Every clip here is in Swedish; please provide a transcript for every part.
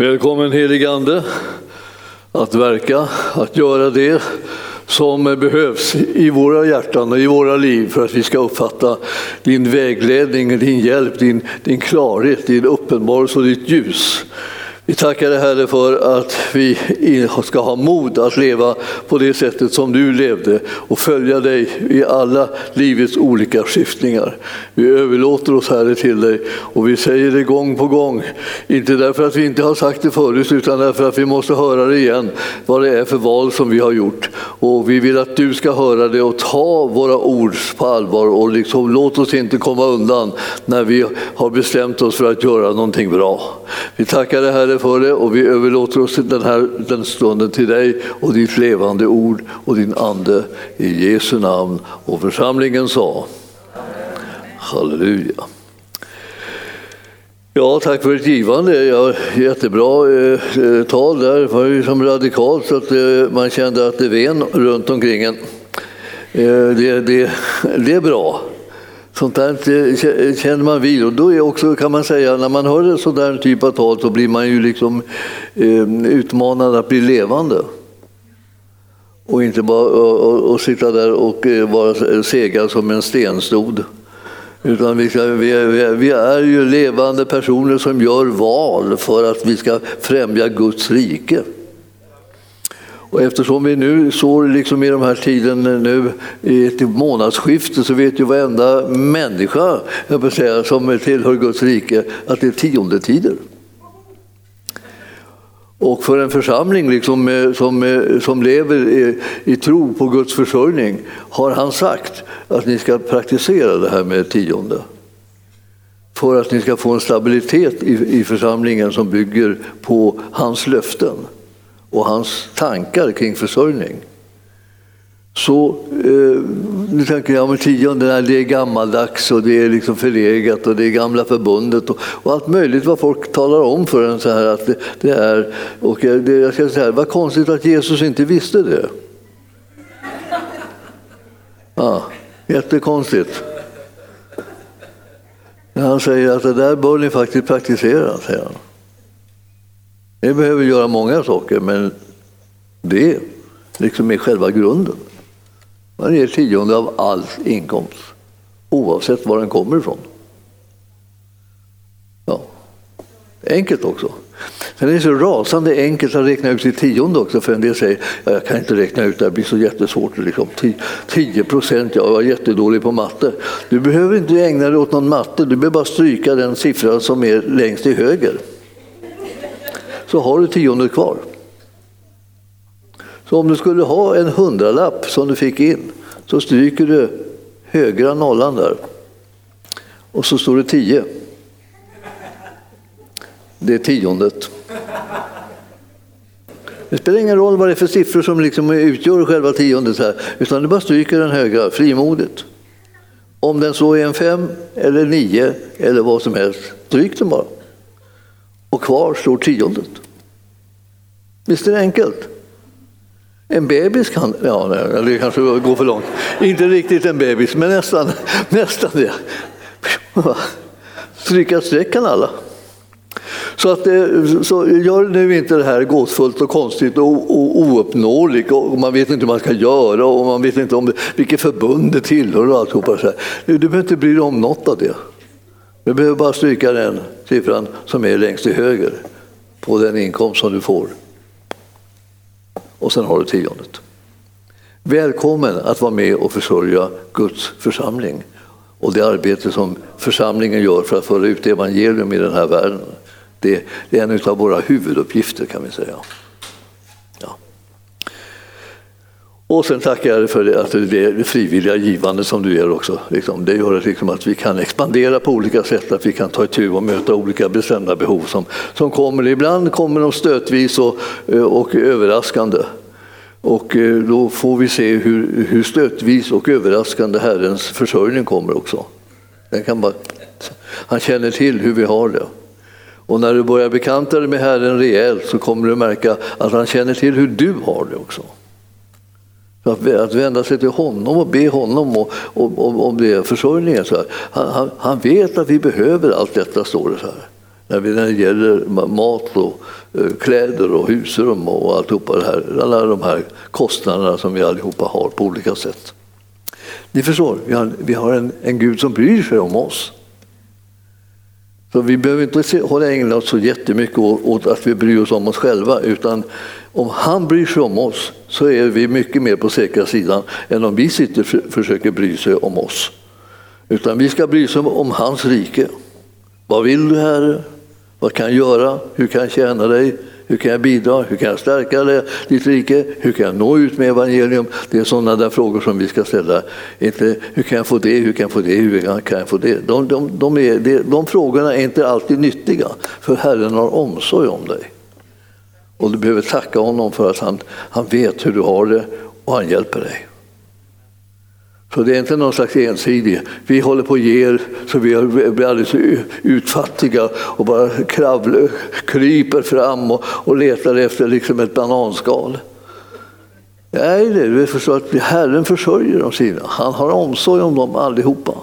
Välkommen heligande att verka, att göra det som behövs i våra hjärtan och i våra liv för att vi ska uppfatta din vägledning, din hjälp, din, din klarhet, din uppenbarelse och ditt ljus. Vi tackar dig Herre för att vi ska ha mod att leva på det sättet som du levde och följa dig i alla livets olika skiftningar. Vi överlåter oss Herre till dig och vi säger det gång på gång. Inte därför att vi inte har sagt det förut utan därför att vi måste höra det igen vad det är för val som vi har gjort. Och vi vill att du ska höra det och ta våra ord på allvar och liksom, låt oss inte komma undan när vi har bestämt oss för att göra någonting bra. Vi tackar dig Herre för det och vi överlåter oss den här den stunden till dig och ditt levande ord och din ande i Jesu namn. Och församlingen sa Halleluja. Ja, tack för ett givande. Ja, jättebra eh, eh tal där. Det var ju som radikalt så att eh, man kände att det ven runt omkring en. Eh, det, det, det är bra. Sånt där känner man vid och då är också, kan man säga, när man hör en sån där typ av tal så blir man ju liksom eh, utmanad att bli levande. Och inte bara och, och, och sitta där och eh, vara sega som en stenstod. Utan vi, ska, vi, är, vi är ju levande personer som gör val för att vi ska främja Guds rike. Och eftersom vi nu står liksom i de här tiden nu i ett månadsskifte så vet ju varenda människa jag säga, som tillhör Guds rike att det är tiondetider. Och för en församling liksom, eh, som, eh, som lever i, i, tro på Guds försörjning har han sagt att ni ska praktisera det här med tionde. För att ni ska få en stabilitet i, i församlingen som bygger på hans löften och hans tankar kring försörjning. Så eh, nu tänker jag med tionde, det är gammaldags och det är liksom förlegat och det är gamla förbundet och, och allt möjligt vad folk talar om för en så här att det, det är. Och det, jag ska säga, vad konstigt att Jesus inte visste det. Ja, jättekonstigt. När han säger att det där bör ni faktiskt praktisera, säger han. Vi behöver göra många saker, men det liksom är själva grunden. Man ger tionde av all inkomst, oavsett var den kommer ifrån. Ja. Enkelt också. Sen är det så rasande enkelt att räkna ut sitt tionde också, för en del säger ja, jag kan inte räkna ut det, det blir så jättesvårt. Liksom. 10 procent, jag var jättedålig på matte. Du behöver inte ägna dig åt någon matte, du behöver bara stryka den siffra som är längst till höger så har du tiondet kvar. Så om du skulle ha en hundralapp som du fick in så stryker du högra nollan där och så står det tio. Det är tiondet. Det spelar ingen roll vad det är för siffror som liksom utgör själva tiondet, här, utan du bara stryker den högra frimodigt. Om den så är en fem eller nio eller vad som helst, stryk den bara och kvar står tiondet. Visst är det enkelt? En bebis kan, ja det kanske går för långt, inte riktigt en bebis men nästan, nästan det. Stryka streck kan alla. Så, att, eh, så gör nu inte det här gåtfullt och konstigt och, ouppnåeligt och man vet inte hur man ska göra och man vet inte om det, vilket förbund det tillhör och alltihopa. Så här. Du behöver inte bry dig om något av det. Du behöver bara stryka den siffran som är längst till höger på den inkomst som du får. Och sen har du tiondet. Välkommen att vara med och försörja Guds församling och det arbete som församlingen gör för att föra ut evangelium i den här världen. Det är en av våra huvuduppgifter kan vi säga. Och sen tackar jag dig för det, att det frivilliga givande som du ger också. Liksom, det gör liksom att vi kan expandera på olika sätt, att vi kan ta itu och möta olika bestämda behov som, som kommer. Ibland kommer de stötvis och, och överraskande. Och eh, då får vi se hur, hur stötvis och överraskande Herrens försörjning kommer också. Den kan bara, han känner till hur vi har det. Och när du börjar bekanta dig med Herren rejält så kommer du märka att han känner till hur du har det också. Att, att vända sig till honom och be honom om, om, om det försörjningen. Så han, han, han, vet att vi behöver allt detta, står det så här. När, vi, när det gäller mat och eh, kläder och husrum och alltihopa det här, alla de här kostnaderna som vi allihopa har på olika sätt. Ni förstår, vi har, vi har en, en Gud som bryr sig om oss. Så vi behöver inte hålla ägna oss så jättemycket åt att vi bryr oss om oss själva utan om han bryr sig om oss så är vi mycket mer på säkra sidan än om vi sitter och försöker bry sig om oss. Utan vi ska bry oss om hans rike. Vad vill du Herre? Vad kan jag göra? Hur kan jag tjäna dig? Hur kan jag bidra? Hur kan jag stärka ditt rike? Hur kan jag nå ut med evangelium? Det är sådana där frågor som vi ska ställa. Inte hur kan jag få det? Hur kan jag få det? Hur kan jag få det? De, de, de, är, de frågorna är inte alltid nyttiga, för Herren har omsorg om dig. Och du behöver tacka honom för att han, han vet hur du har det och han hjälper dig. Så det är inte någon slags ensidig, vi håller på och ger så vi blir alldeles utfattiga och bara kravl, kryper fram och, och letar efter liksom ett bananskal. Nej, det är förstår att Herren försörjer de sina. Han har omsorg om dem allihopa.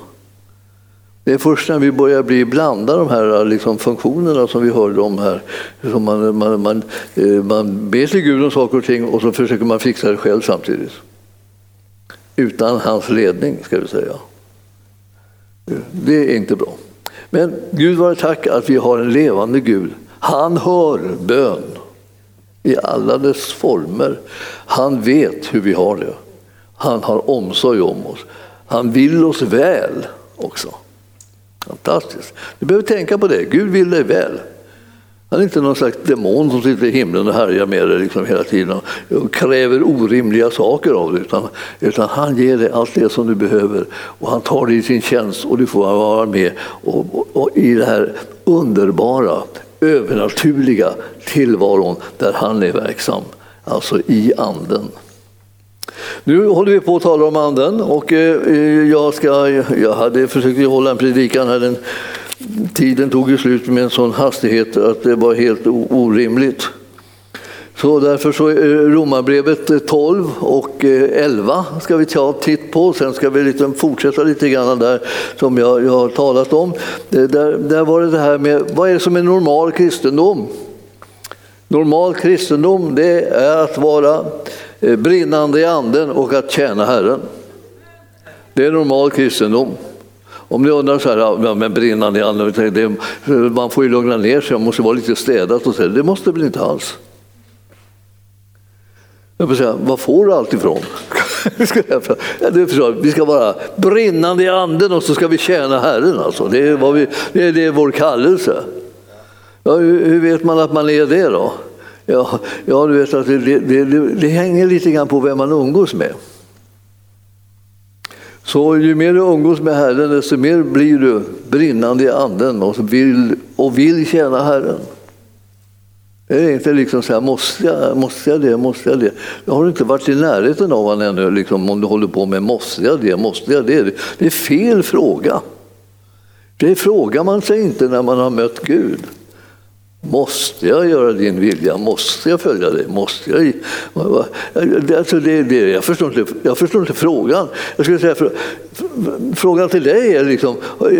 Det är först när vi börjar bli blanda de här liksom, funktionerna som vi hörde om här. Man, man, man, eh, man ber till Gud om saker och ting och så försöker man fixa det själv samtidigt utan hans ledning, ska vi säga. Det är inte bra. Men Gud vare tack att vi har en levande Gud. Han hör bön i alla dess former. Han vet hur vi har det. Han har omsorg om oss. Han vill oss väl också. Fantastiskt. Du behöver tänka på det. Gud vill dig väl. Han är inte någon slags demon som sitter i himlen och härjar med dig liksom hela tiden och kräver orimliga saker av dig. Utan, utan han ger dig allt det som du behöver och han tar dig i sin tjänst och du får vara med och, och, och i det här underbara, övernaturliga tillvaron där han är verksam, alltså i anden. Nu håller vi på att tala om anden och eh, eh, jag, ska, jag hade försökt hålla en predikan här den tiden tog ju slut med en sån hastighet att det var helt orimligt. Så därför så är eh, Romarbrevet eh, 12 och eh, 11 ska vi ta en titt på. Sen ska vi liksom fortsätta lite grann där som jag, jag har talat om. Där, där var det det här med vad är det som är normal kristendom? Normal kristendom det är att vara brinnande i anden och att tjäna Herren. Det är normal kristendom. Om ni undrar så här, ja, men brinnande i anden, man får ju lugna ner sig, man måste vara lite städat och så. Det måste väl inte alls? Jag vill säga, var får du allt ifrån? vi ska vara brinnande i anden och så ska vi tjäna Herren. Alltså. Det, är vi, det, är, det är vår kallelse. Ja, hur vet man att man är det då? Ja, ja du vet att det, det, det, det hänger lite grann på vem man umgås med. Så ju mer du umgås med Herren, desto mer blir du brinnande i anden och vill, och vill tjäna Herren. Det är inte liksom så här, måste jag, måste jag det, måste jag det? Jag har inte varit i närheten av honom ännu, liksom, om du håller på med måste jag det, måste jag det? Det är fel fråga. Det frågar man sig inte när man har mött Gud. Måste jag göra din vilja? Måste jag följa dig? Måste jag? Alltså det, det, jag, förstår inte, jag förstår inte frågan. Jag skulle säga, frågan till dig är liksom,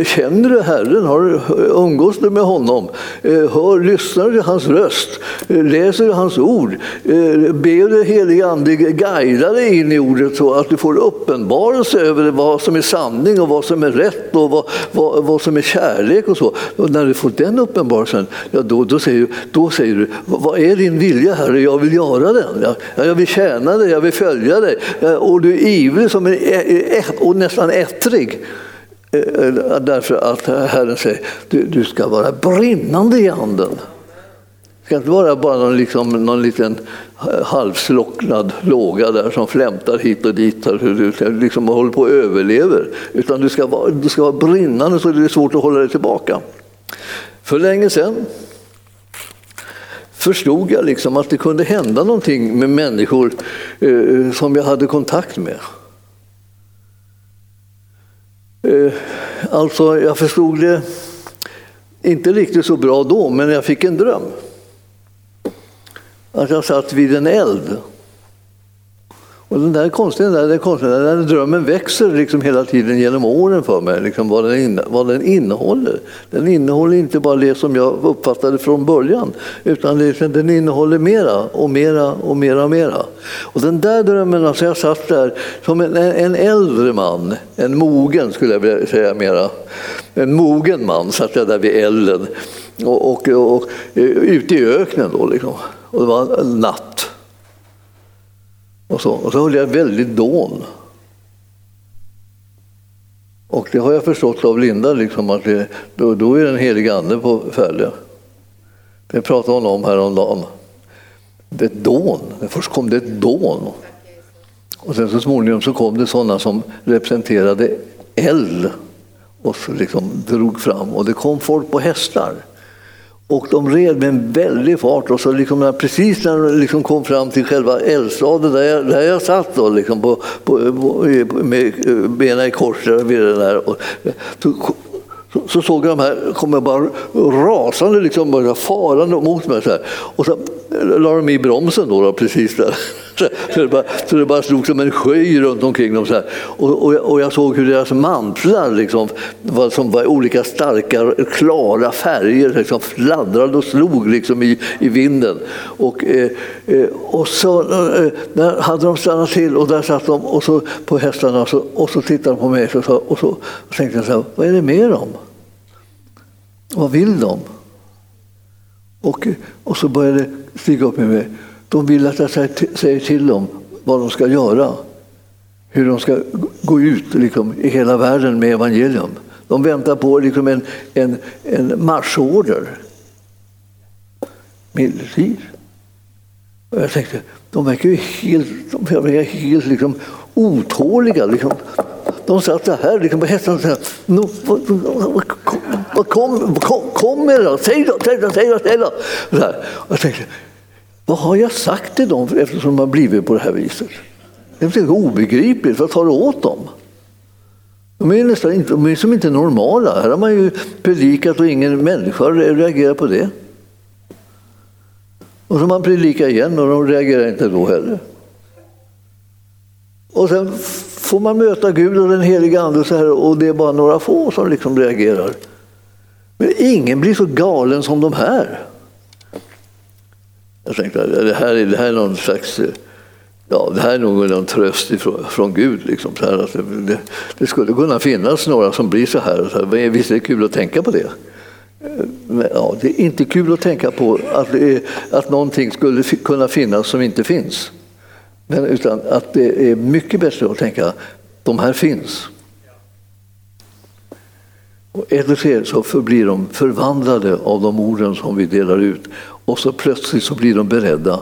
känner du Herren? Har umgås du med honom? Eh, hör, lyssnar du till hans röst? Eh, läser du hans ord? Eh, ber du helige Ande guida dig in i ordet så att du får uppenbarelse över vad som är sanning och vad som är rätt och vad, vad, vad som är kärlek och så. Och när du får den uppenbarelsen, ja, då, då, säger, då säger du, vad är din vilja Herre? Jag vill göra den. Jag, jag vill tjäna dig, jag vill följa dig. Och du är ivrig som en, och nästan ettrig. Eh, eh, därför att Herren säger, du, du ska vara brinnande i anden. Det ska inte vara bara någon, liksom, någon liten eh, halvslocknad låga där som flämtar hit och dit, du liksom håller på och överlever. Utan du ska, vara, du ska vara brinnande så det är svårt att hålla dig tillbaka. För länge sedan förstod jag liksom att det kunde hända någonting med människor eh, som jag hade kontakt med. Eh, alltså, jag förstod det inte riktigt så bra då, men jag fick en dröm. Att jag satt vid en eld. Och den där konstiga den där, konstiga, den där drömmen växer liksom hela tiden genom åren för mig, liksom vad, den in, vad den innehåller. Den innehåller inte bara det som jag uppfattade från början, utan liksom, den innehåller mera och mera och mera och mera. Och den där drömmen, alltså jag satt där som en, en äldre man, en mogen skulle jag vilja säga mera, en mogen man satt jag där vid elden och, och, och, och ute i öknen då liksom. Och det var natt. Och så, och så höll jag väldigt dån. Och det har jag förstått av Linda, liksom, att det, då, då är den helige ande på färde. Det pratade hon om häromdagen. Det är ett dån. Först kom det ett dån. Och sen så småningom så kom det sådana som representerade eld och så liksom drog fram. Och det kom folk på hästar. Och de red med en väldig fart och så liksom precis när de liksom kom fram till själva eldstaden där jag, där jag satt då, liksom på, på, på, med benen i kors vid det där. Och, så, så, såg jag de här komma bara rasande, liksom, bara farande mot mig. Så här. Och så la de i bromsen då, då precis där. Så det, bara, så det bara slog som en sjö runt omkring dem. Så här. Och, och, och jag såg hur deras mantlar liksom, var, som var olika starka, klara färger liksom, fladdrade och slog liksom, i, i vinden. Och, eh, eh och så eh, där hade de stannat till och där satt de och så, på hästarna och så, och så tittade de på mig och, så, och så och tänkte jag så här, vad är det med dem? Vad vill de? Och, och så började det stiga upp i mig. De vill att jag säger till dem vad de ska göra. Hur de ska gå ut liksom, i hela världen med evangelium. De väntar på liksom, en, en, en marschorder. Medeltid. Och jag tänkte, de verkar ju helt, de verkar helt liksom, otåliga. Liksom. De satt så här liksom, på hästarna vad kom, kom, med då? Säg då, säg då, säg då. Säg då. Så här. Och jag tänkte, vad har jag sagt till dem eftersom de har blivit på det här viset? Det är obegripligt. Vad tar det åt dem? De är, nästan inte, de är som inte normala. Här har man ju predikat och ingen människa reagerar på det. Och så man predikar igen och de reagerar inte då heller. Och sen får man möta Gud och den heliga Ande så här, och det är bara några få som liksom reagerar. Men ingen blir så galen som de här. Jag tänkte att det här, är, det här är någon slags Ja, det här är nog någon tröst ifrån, från Gud. Liksom, så här, att det, det, skulle kunna finnas några som blir så här. Så här visst är det kul att tänka på det? Men, ja, det är inte kul att tänka på att, det är, att någonting skulle kunna finnas som inte finns. Men, utan att det är mycket bättre att tänka att de här finns. Och eller så förblir de förvandlade av de orden som vi delar ut. Och så plötsligt så blir de beredda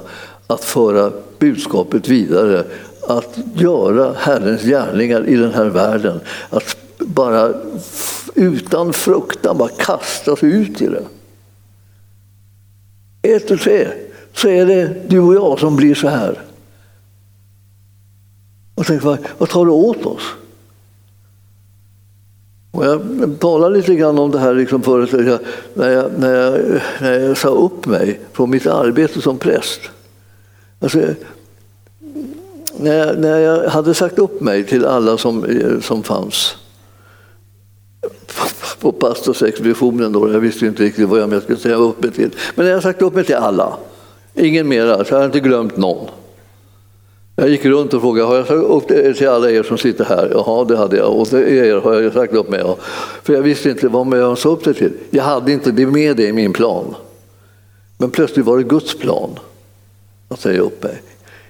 att föra budskapet vidare, att göra Herrens gärningar i den här världen. Att bara utan fruktan bara kasta sig ut i det. Ett och tre så är det du och jag som blir så här. Och tänk, vad, vad tar det åt oss? Och jag talade lite grann om det här liksom förut, när, jag, när, jag, när jag sa upp mig från mitt arbete som präst. Alltså, när, jag, när jag hade sagt upp mig till alla som, som fanns på pastorsexpeditionen, då, jag visste inte riktigt vad jag skulle säga upp mig till. Men när jag sagt upp mig till alla, ingen mera, så jag inte glömt någon. Jag gick runt och frågade, har jag sagt upp det till alla er som sitter här? Jaha, det hade jag. Och till er har jag sagt upp mig. Ja. För jag visste inte vad jag sa upp det till. Jag hade inte det med det i min plan. Men plötsligt var det Guds plan att säga upp mig.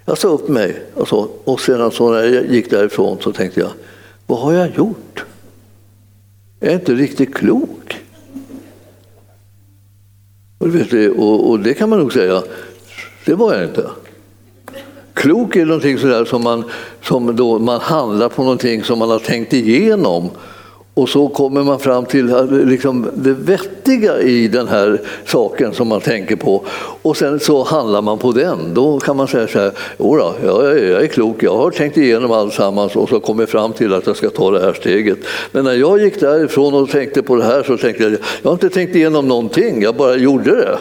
Jag sa upp mig och, så, och sedan så när jag gick därifrån så tänkte jag, vad har jag gjort? Jag är inte riktigt klok. Och, vet, och, och det kan man nog säga, det var jag inte. Klok är någonting sådär som, man, som då man handlar på någonting som man har tänkt igenom. Och så kommer man fram till eh, liksom det vettiga i den här saken som man tänker på. Och sen så handlar man på den. Då kan man säga så här, jodå, jag, jag är klok, jag har tänkt igenom alltsammans och så kommit fram till att jag ska ta det här steget. Men när jag gick därifrån och tänkte på det här så tänkte jag, jag har inte tänkt igenom någonting, jag bara gjorde det.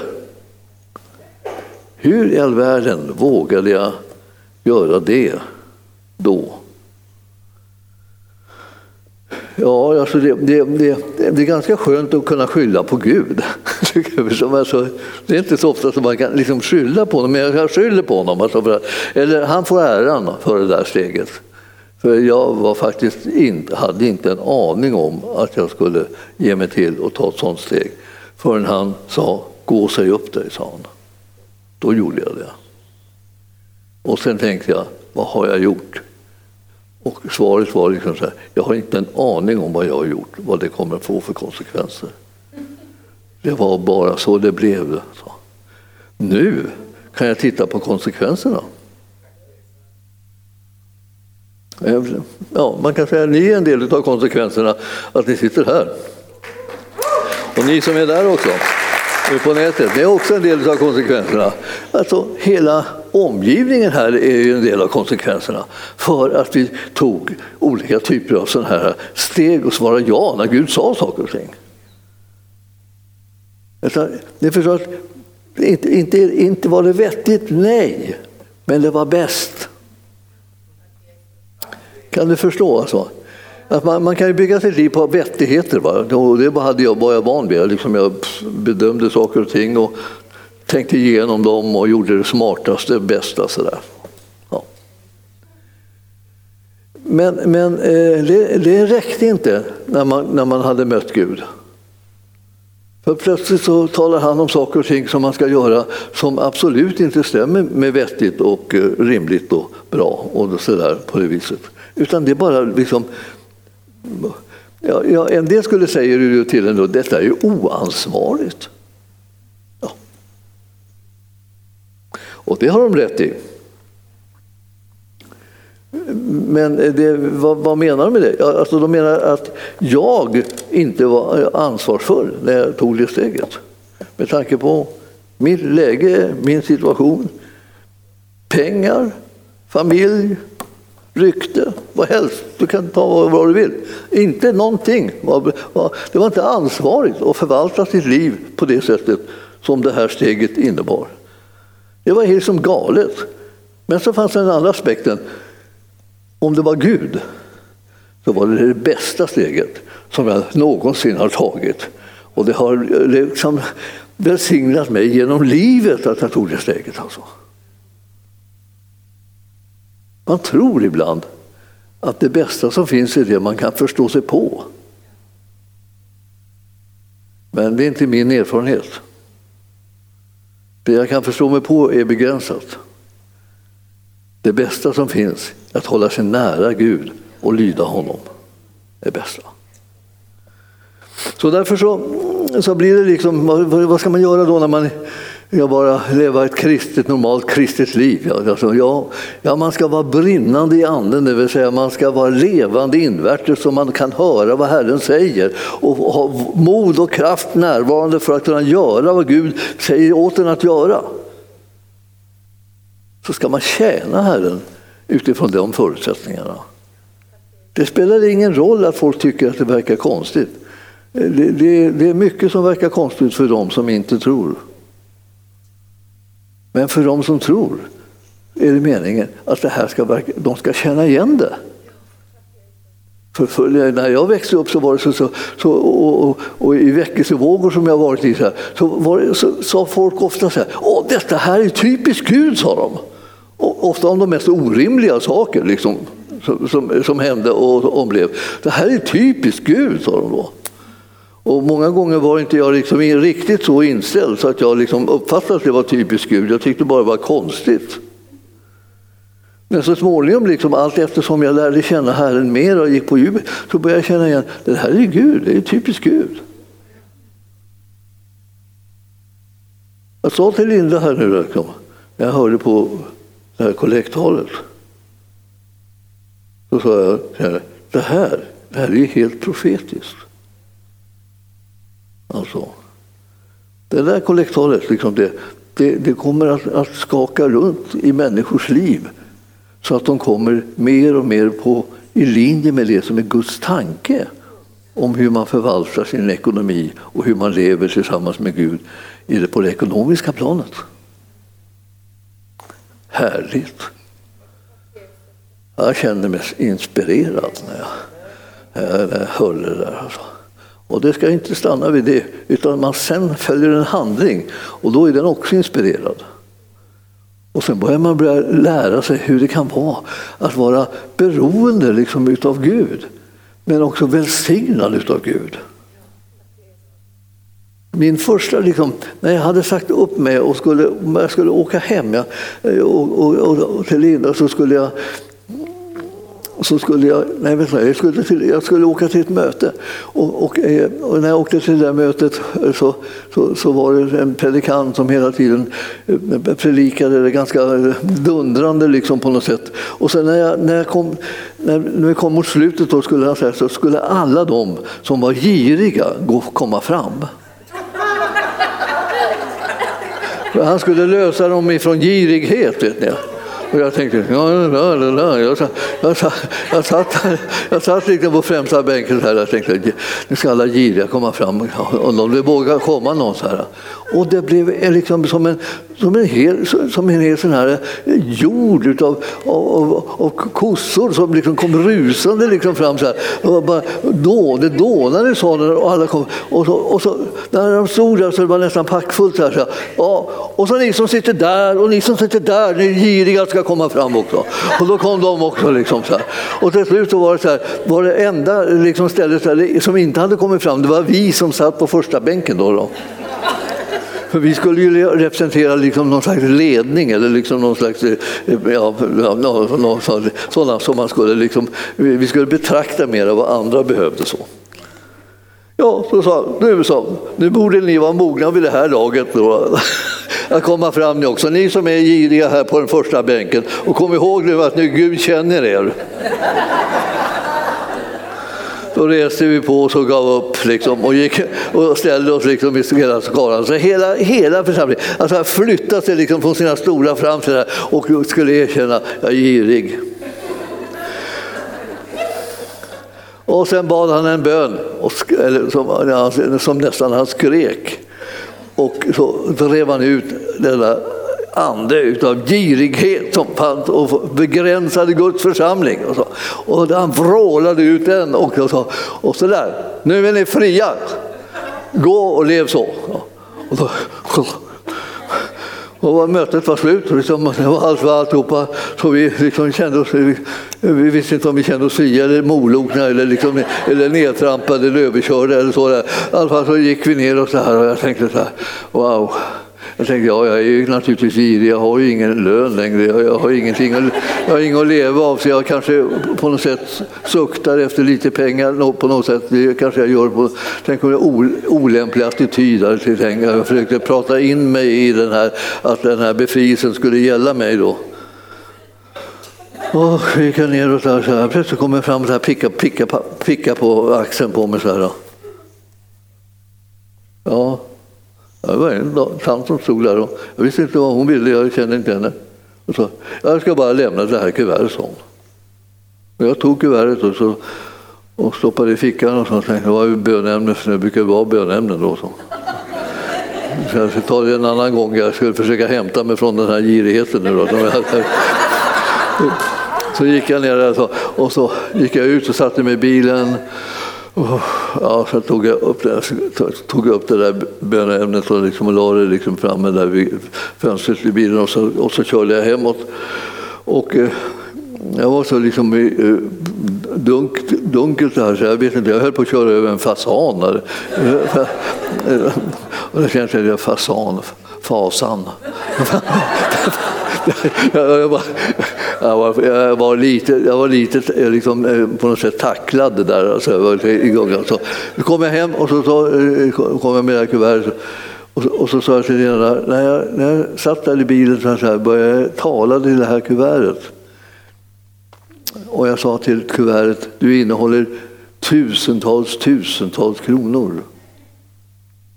Hur i all världen vågade jag göra det? då? Ja, alltså det, det, det, det, är ganska skönt att kunna skylla på Gud. alltså, det är inte så ofta som man kan liksom skylla på honom, men jag skyller på honom. Alltså eller han får äran för det där steget. För jag var faktiskt inte, hade inte en aning om att jag skulle ge mig till och ta ett sådant steg förrän han sa gå och säg upp dig, sa han. Då gjorde jag det. Och sen tänkte jag, vad har jag gjort? Och svaret var liksom så här, jag har inte en aning om vad jag har gjort, vad det kommer att få för konsekvenser. Det var bara så det blev. Så. Nu kan jag titta på konsekvenserna. Ja, man kan säga att ni är en del av konsekvenserna att ni sitter här. Och ni som är där också, på nätet, ni är också en del av konsekvenserna. Alltså hela omgivningen här är ju en del av konsekvenserna för att vi tog olika typer av sådana här steg och svarade ja när Gud sa saker och ting. Alltså, ni förstår att inte, inte, inte var det vettigt, nej, men det var bäst. Kan du förstå? Alltså? Att man, man, kan ju bygga sitt liv på vettigheter. Va? Och det hade jag, var jag van vid. Liksom jag bedömde saker och ting och tänkte igenom dem och gjorde det smartaste, bästa. Sådär. Ja. Men, men eh, det, det räckte inte när man, när man hade mött Gud. För plötsligt så talar han om saker och ting som man ska göra som absolut inte stämmer med vettigt och eh, rimligt och bra och så där på det viset. Utan det är bara liksom... Ja, ja, en del skulle säga till en då, detta är ju oansvarigt. Och det har de rätt i. Men det, vad, vad, menar de med det? Alltså de menar att jag inte var ansvarsfull när jag tog det steget. Med tanke på mitt läge, min situation, pengar, familj, rykte, vad helst. Du kan ta vad du vill. Inte någonting. Det var inte ansvarigt att förvalta sitt liv på det sättet som det här steget innebar. Det var helt som galet. Men så fanns den andra aspekten. Om det var Gud så var det det bästa steget som jag någonsin har tagit. Och det har liksom välsignat mig genom livet att jag tog det steget. Alltså. Man tror ibland att det bästa som finns är det man kan förstå sig på. Men det är inte min erfarenhet. Det jag kan förstå mig på är begränsat. Det bästa som finns är att hålla sig nära Gud och lyda honom. Det är bästa. Så därför så, så blir det liksom, vad, vad ska man göra då när man jag bara leva ett kristet, normalt kristet liv. Alltså, ja, ja, man ska vara brinnande i anden, det vill säga man ska vara levande invärtes så man kan höra vad Herren säger och ha mod och kraft närvarande för att kunna göra vad Gud säger åt en att göra. Så ska man tjäna Herren utifrån de förutsättningarna. Det spelar ingen roll att folk tycker att det verkar konstigt. Det, det, det är mycket som verkar konstigt för dem som inte tror. Men för de som tror är det meningen att det här ska, de ska känna igen det. För, för, när jag växte upp så var det så, så, så och, och, och, i väckelsevågor som jag varit i så, här, så, så sa folk ofta så här, Åh, detta här är typiskt Gud, sa de. Och, ofta om de mest orimliga saker liksom, som, som, som hände och omblev. Det här är typiskt Gud, sa de då. Och många gånger var inte jag liksom riktigt så inställd så att jag liksom uppfattade att det var typiskt Gud. Jag tyckte bara det var konstigt. Men så småningom, liksom, allt eftersom jag lärde känna Herren mer och gick på djupet, så började jag känna igen det här är Gud, det är typiskt Gud. Jag sa till Linda här nu, liksom, när jag hörde på det här kollekttalet, så sa jag det här, det här är helt profetiskt. Alltså, det där kollektalet liksom det, det, det, kommer att, att skaka runt i människors liv så att de kommer mer och mer på, i linje med det som är Guds tanke om hur man förvaltar sin ekonomi och hur man lever tillsammans med Gud på det ekonomiska planet. Härligt! Jag kände mig inspirerad när jag, när jag hörde det där. Alltså. Och det ska inte stanna vid det, utan man sen följer en handling och då är den också inspirerad. Och sen börjar man börja lära sig hur det kan vara att vara beroende liksom utav Gud, men också välsignad utav Gud. Min första, liksom, när jag hade sagt upp mig och skulle, jag skulle åka hem jag, och, och, och, till Linda så skulle jag så skulle jag, nej, vänta, jag, skulle till, jag skulle åka till ett möte. Och, och, eh, och, när jag åkte till det där mötet eh, så, så, så, var det en predikant som hela tiden eh, predikade det ganska dundrande liksom på något sätt. Och sen när, jag, när, jag kom, när, när vi kom mot slutet då skulle han säga så skulle alla de som var giriga gå, komma fram. Han skulle lösa dem ifrån girighet. Vet ni. Och jag tänkte, ja, la, la, la. Jag, satt, jag, satt, jag, satt, jag satt liksom på främsta bänken så här och tänkte, nu ska alla giriga komma fram om de vågar komma någon så här. Och det blev liksom som en, som en hel, som en hel sån här jord utav, av, av, av kossor som liksom kom rusande liksom fram så här. Och bara, då, det dånade i salen och alla kom. Och så, och så, när de stod där så det var nästan packfullt. Så Här, så här. Ja, och så ni som sitter där och ni som sitter där, ni giriga ska komma fram också. Och då kom de också. Liksom, så här. Och till slut så var det så här, var det enda liksom, stället som inte hade kommit fram, det var vi som satt på första bänken. Då, då. För vi skulle ju representera liksom någon slags ledning eller liksom någon slags, eh, ja, någon, sådana som man skulle liksom, vi skulle betrakta mer av vad andra behövde. så. Ja, så sa nu, så, nu borde ni vara mogna vid det här laget då, att komma fram ni också, ni som är giriga här på den första bänken. Och kom ihåg nu att nu Gud känner er. Då reste vi på oss och gav upp liksom, och, gick, och ställde oss liksom i hela skaran. Så hela, hela församlingen alltså, flyttade sig liksom från sina stora fram till det och skulle erkänna, jag är girig. Och sen bad han en bön, och, eller, som, som nästan han skrek. Och så drev han ut denna ande utav girighet som fanns och begränsade Guds församling. Och, så. och han vrålade ut den och, så, och så där. Nu är ni fria. Gå och lev så. Och då, och mötet var slut, liksom, det var allt för alltihopa. Så vi, liksom kände oss, vi, vi visste inte om vi kände oss fria eller molokna eller, liksom, eller nedtrampade eller överkörda. Eller så där. I alla fall så gick vi ner och så här och jag tänkte så här, wow. Jag tänkte, ja, jag är ju naturligtvis girig, jag har ju ingen lön längre, jag har, ingenting, att, jag har inget att leva av, så jag kanske på något sätt suktar efter lite pengar på något sätt. Det kanske jag gör på tänk om jag olämplig attityd. Jag försökte prata in mig i den här, att den här befrielsen skulle gälla mig då. Och gick jag ner och så här, plötsligt kom jag fram och picka, picka, picka på axeln på mig så här. Ja, det var en tant som stod där och jag visste inte vad hon ville, jag kände inte henne. Och så, jag ska bara lämna det här kuvertet, sa hon. Jag tog kuvertet och, så, och stoppade i fickan och så tänkte det var ju bönämne, för det brukar vara bönämnen då. Så. så jag ska ta det en annan gång, jag skulle försöka hämta mig från den här girigheten nu då. Så gick jag ner där och så gick jag ut och satte mig i bilen ja, så tog jag upp det, tog upp det där böneämnet och, liksom, la det liksom framme där vid fönstret i bilen och så, och så körde jag hemåt. Och, eh, jag var så liksom eh, dunk, dunkelt där så jag vet inte, jag höll på att köra över en fasan. Där. Och då kände jag fasan, fasan jag, var, jag, var, jag var lite, jag var lite eh, liksom, eh, på något sätt tacklad där. Alltså, jag var igång. Alltså. Så kom jag hem och så, så eh, kom jag med det här kuvertet. Och så, och så sa jag till Lena, när jag, när jag satt där i bilen så här, började jag tala till det här kuvertet. Och jag sa till kuvertet, du innehåller tusentals, tusentals kronor.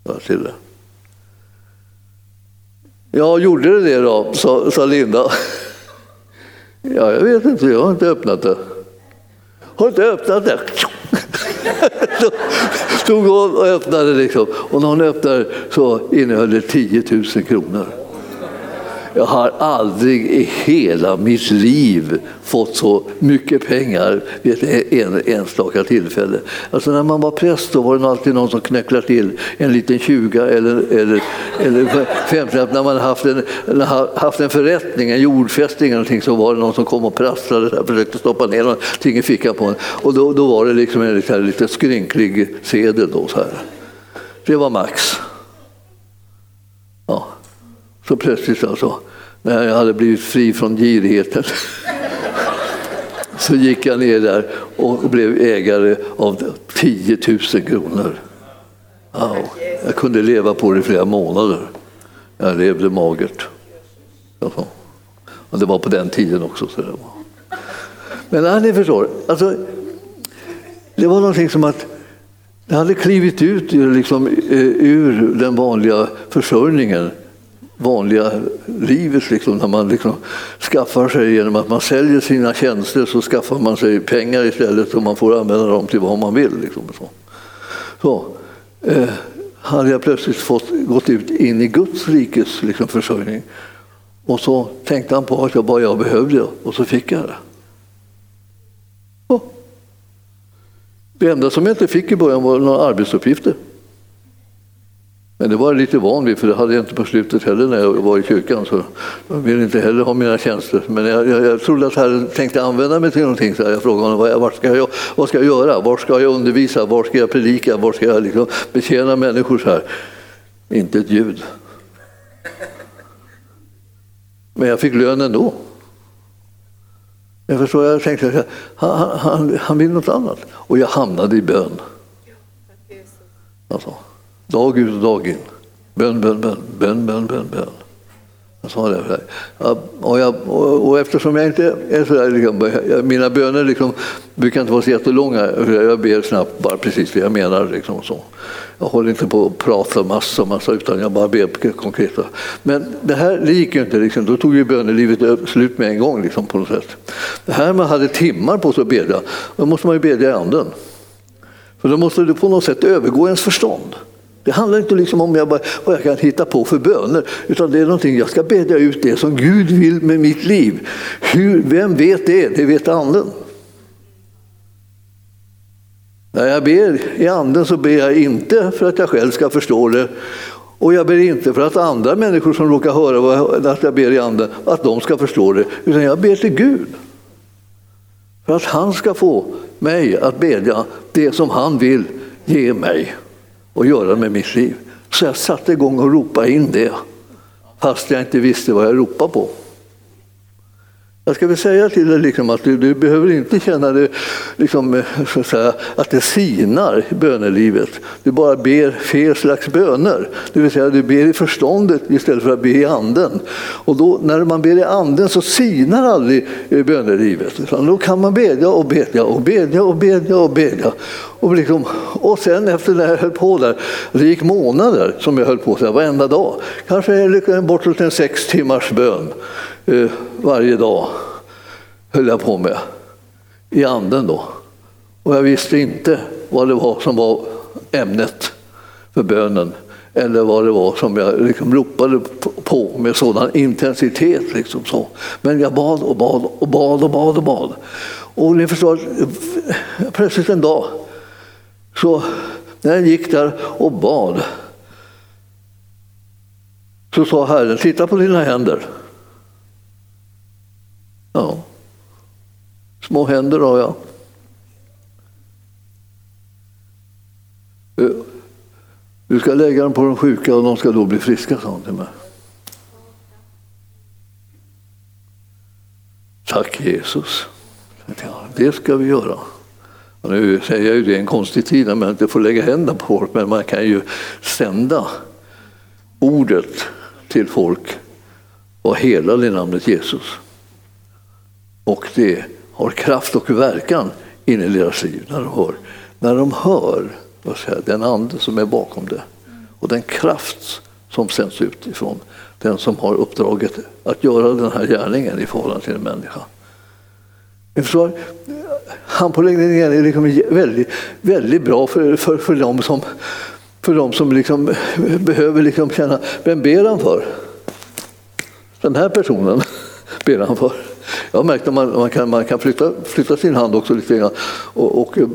Jag till det. Ja, gjorde det det då? sa, sa Linda. Ja, jag vet inte, jag har inte öppnat det. Har du inte öppnat det? Tog hon och öppnade liksom. Och när hon öppnade så innehöll det 10 000 kronor. Jag har aldrig i hela mitt liv fått så mycket pengar vid ett e-, en, enstaka tillfälle. Alltså när man var präst då var det alltid någon som knäcklade till en liten 20 eller, eller, eller 50 När man haft en, haft en förrättning, en jordfästning eller någonting, så var det någon som kom och prasslade och försökte stoppa ner någonting i fickan på en. Och då, då var det liksom en lite, lite skrynklig sedel. Då, så här. Det var max. Så plötsligt alltså, när jag hade blivit fri från girigheten så gick jag ner där och blev ägare av 10 000 kronor. Wow. Jag kunde leva på det i flera månader. Jag levde magert. Och det var på den tiden också. Så det var. Men ja, ni förstår, alltså, det var någonting som att det hade klivit ut liksom, eh, ur den vanliga försörjningen vanliga livet. Liksom, när man liksom skaffar sig genom att man säljer sina tjänster så skaffar man sig pengar istället och man får använda dem till vad man vill. Liksom, så. Så, eh, hade jag plötsligt fått gått ut in i Guds rikes liksom, försörjning och så tänkte han på att jag vad jag behövde och så fick jag det. Det enda som jag inte fick i början var några arbetsuppgifter. Men det var jag lite van vid, för det hade jag inte på slutet heller när jag var i kyrkan. Så jag ville inte heller ha mina tjänster. Men jag, jag, jag trodde att Herren tänkte använda mig till någonting. Så jag frågade honom, vad, vad, ska jag, vad ska jag göra? Var ska jag undervisa? Var ska jag predika? Var ska jag liksom betjäna människor så här? Inte ett ljud. Men jag fick lön ändå. Jag förstår, jag tänkte, han, han, han vill något annat. Och jag hamnade i bön. Alltså. Dag ut och dag in. Bön, bön, bön, bön, bön, bön, bön. Jag sa det. Och, jag, och, eftersom jag inte är så där, liksom, mina böner liksom, brukar inte vara så jättelånga. Jag ber snabbt bara precis vad jag menar. Liksom, så. Jag håller inte på att prata massa, massa utan jag bara ber konkreta. Men det här det gick ju inte. Liksom. Då tog ju bönelivet slut med en gång liksom, på något sätt. Det här man hade timmar på sig att bedja, då måste man ju bedja i anden. För då måste det på något sätt övergå ens förstånd. Det handlar inte liksom om jag bara, vad jag kan hitta på för böner, utan det är någonting, jag ska bedja ut det som Gud vill med mitt liv. Hur, vem vet det? Det vet anden. När jag ber i anden så ber jag inte för att jag själv ska förstå det. Och jag ber inte för att andra människor som råkar höra att jag ber i anden, att de ska förstå det. Utan jag ber till Gud. För att han ska få mig att bedja det som han vill ge mig att göra med mitt liv. Så jag satte igång och ropade in det, fast jag inte visste vad jag ropade på. Jag ska väl säga till dig liksom att du, du, behöver inte känna det, liksom, eh, säga, att det sinar i bönelivet. Du bara ber fel slags böner. Det vill säga du ber i förståndet istället för att be i anden. Och då, när man ber i anden så sinar aldrig eh, bönelivet. Utan då kan man bedja och bedja och bedja och bedja och bedja. Och, liksom, och sen efter det jag höll på där, det gick månader som jag höll på så här, varenda dag. Kanske bortåt en sex timmars bön eh, varje dag höll jag på med i anden då. Och jag visste inte vad det var som var ämnet för bönen eller vad det var som jag liksom ropade på med sådan intensitet. Liksom så. Men jag bad och bad och bad och bad och bad. Och ni förstår, plötsligt en dag så när jag gick där och bad så sa Herren, titta på dina händer. Ja. Små händer har jag. Eh, du ska lägga dem på de sjuka och de ska då bli friska, sa han till mig. Tack Jesus. Det ska vi göra. Och nu säger jag ju det i en konstig tid när man inte får lägga händerna på folk, men man kan ju sända ordet till folk och hela det namnet Jesus. Och det har kraft och verkan in i deras liv när de hör, när de hör säga, den ande som är bakom det och den kraft som sänds utifrån. den som har uppdraget att göra den här gärningen i förhållande till en människa. Förstår, handpåläggningen är liksom väldigt, väldigt bra för, för, för de som, för de som liksom behöver liksom känna, vem ber han för? Den här personen ber han för. Jag har märkt att man, man kan, man kan flytta, flytta sin hand också lite grann och, och eh,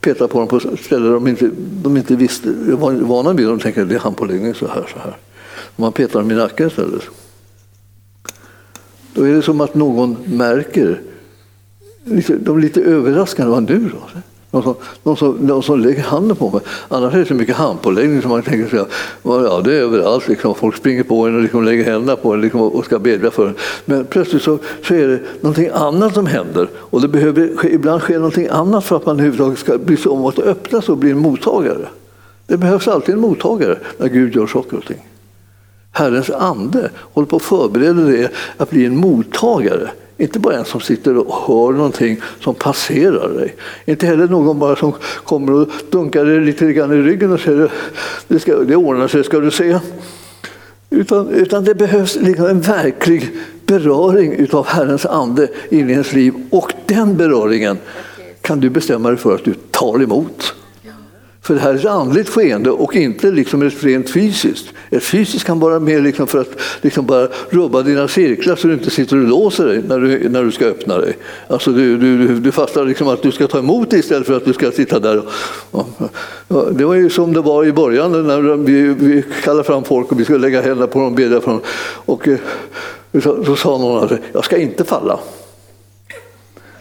peta på dem på ställen de inte, de inte visste, var vana vid. De tänker att det är handpåläggning så här, så här. Man petar dem i nacken istället. Då är det som att någon märker, de är lite överraskande, vad nu då? Någon som, någon, som, någon som lägger handen på mig. Annars är det så mycket handpåläggning som man tänker sig, ja det är överallt. Liksom. Folk springer på en och liksom lägger händerna på en liksom, och ska bedja för en. Men plötsligt så, så är det någonting annat som händer. Och det behöver ibland ske någonting annat för att man överhuvudtaget ska bry sig om att öppna sig och bli en mottagare. Det behövs alltid en mottagare när Gud gör saker och ting. Herrens ande håller på att förbereda dig att bli en mottagare inte bara en som sitter och hör någonting som passerar dig. Inte heller någon bara som kommer och dunkar dig lite grann i ryggen och säger det, ska, det ordnar sig, ska du se. Utan, utan det behövs liksom en verklig beröring av Herrens ande in i ens liv. Och den beröringen kan du bestämma dig för att du tar emot. För det här är ett andligt skeende och inte liksom ett rent fysiskt. Ett fysiskt kan vara mer liksom för att liksom bara rubba dina cirklar så du inte sitter och låser dig när du, när du ska öppna dig. Alltså du, du, du fastnar liksom att du ska ta emot det istället för att du ska sitta där. Och, ja, det var ju som det var i början när vi, vi kallade fram folk och vi skulle lägga händerna på dem och bedja för dem. Och, eh, så, så sa någon att jag ska inte falla.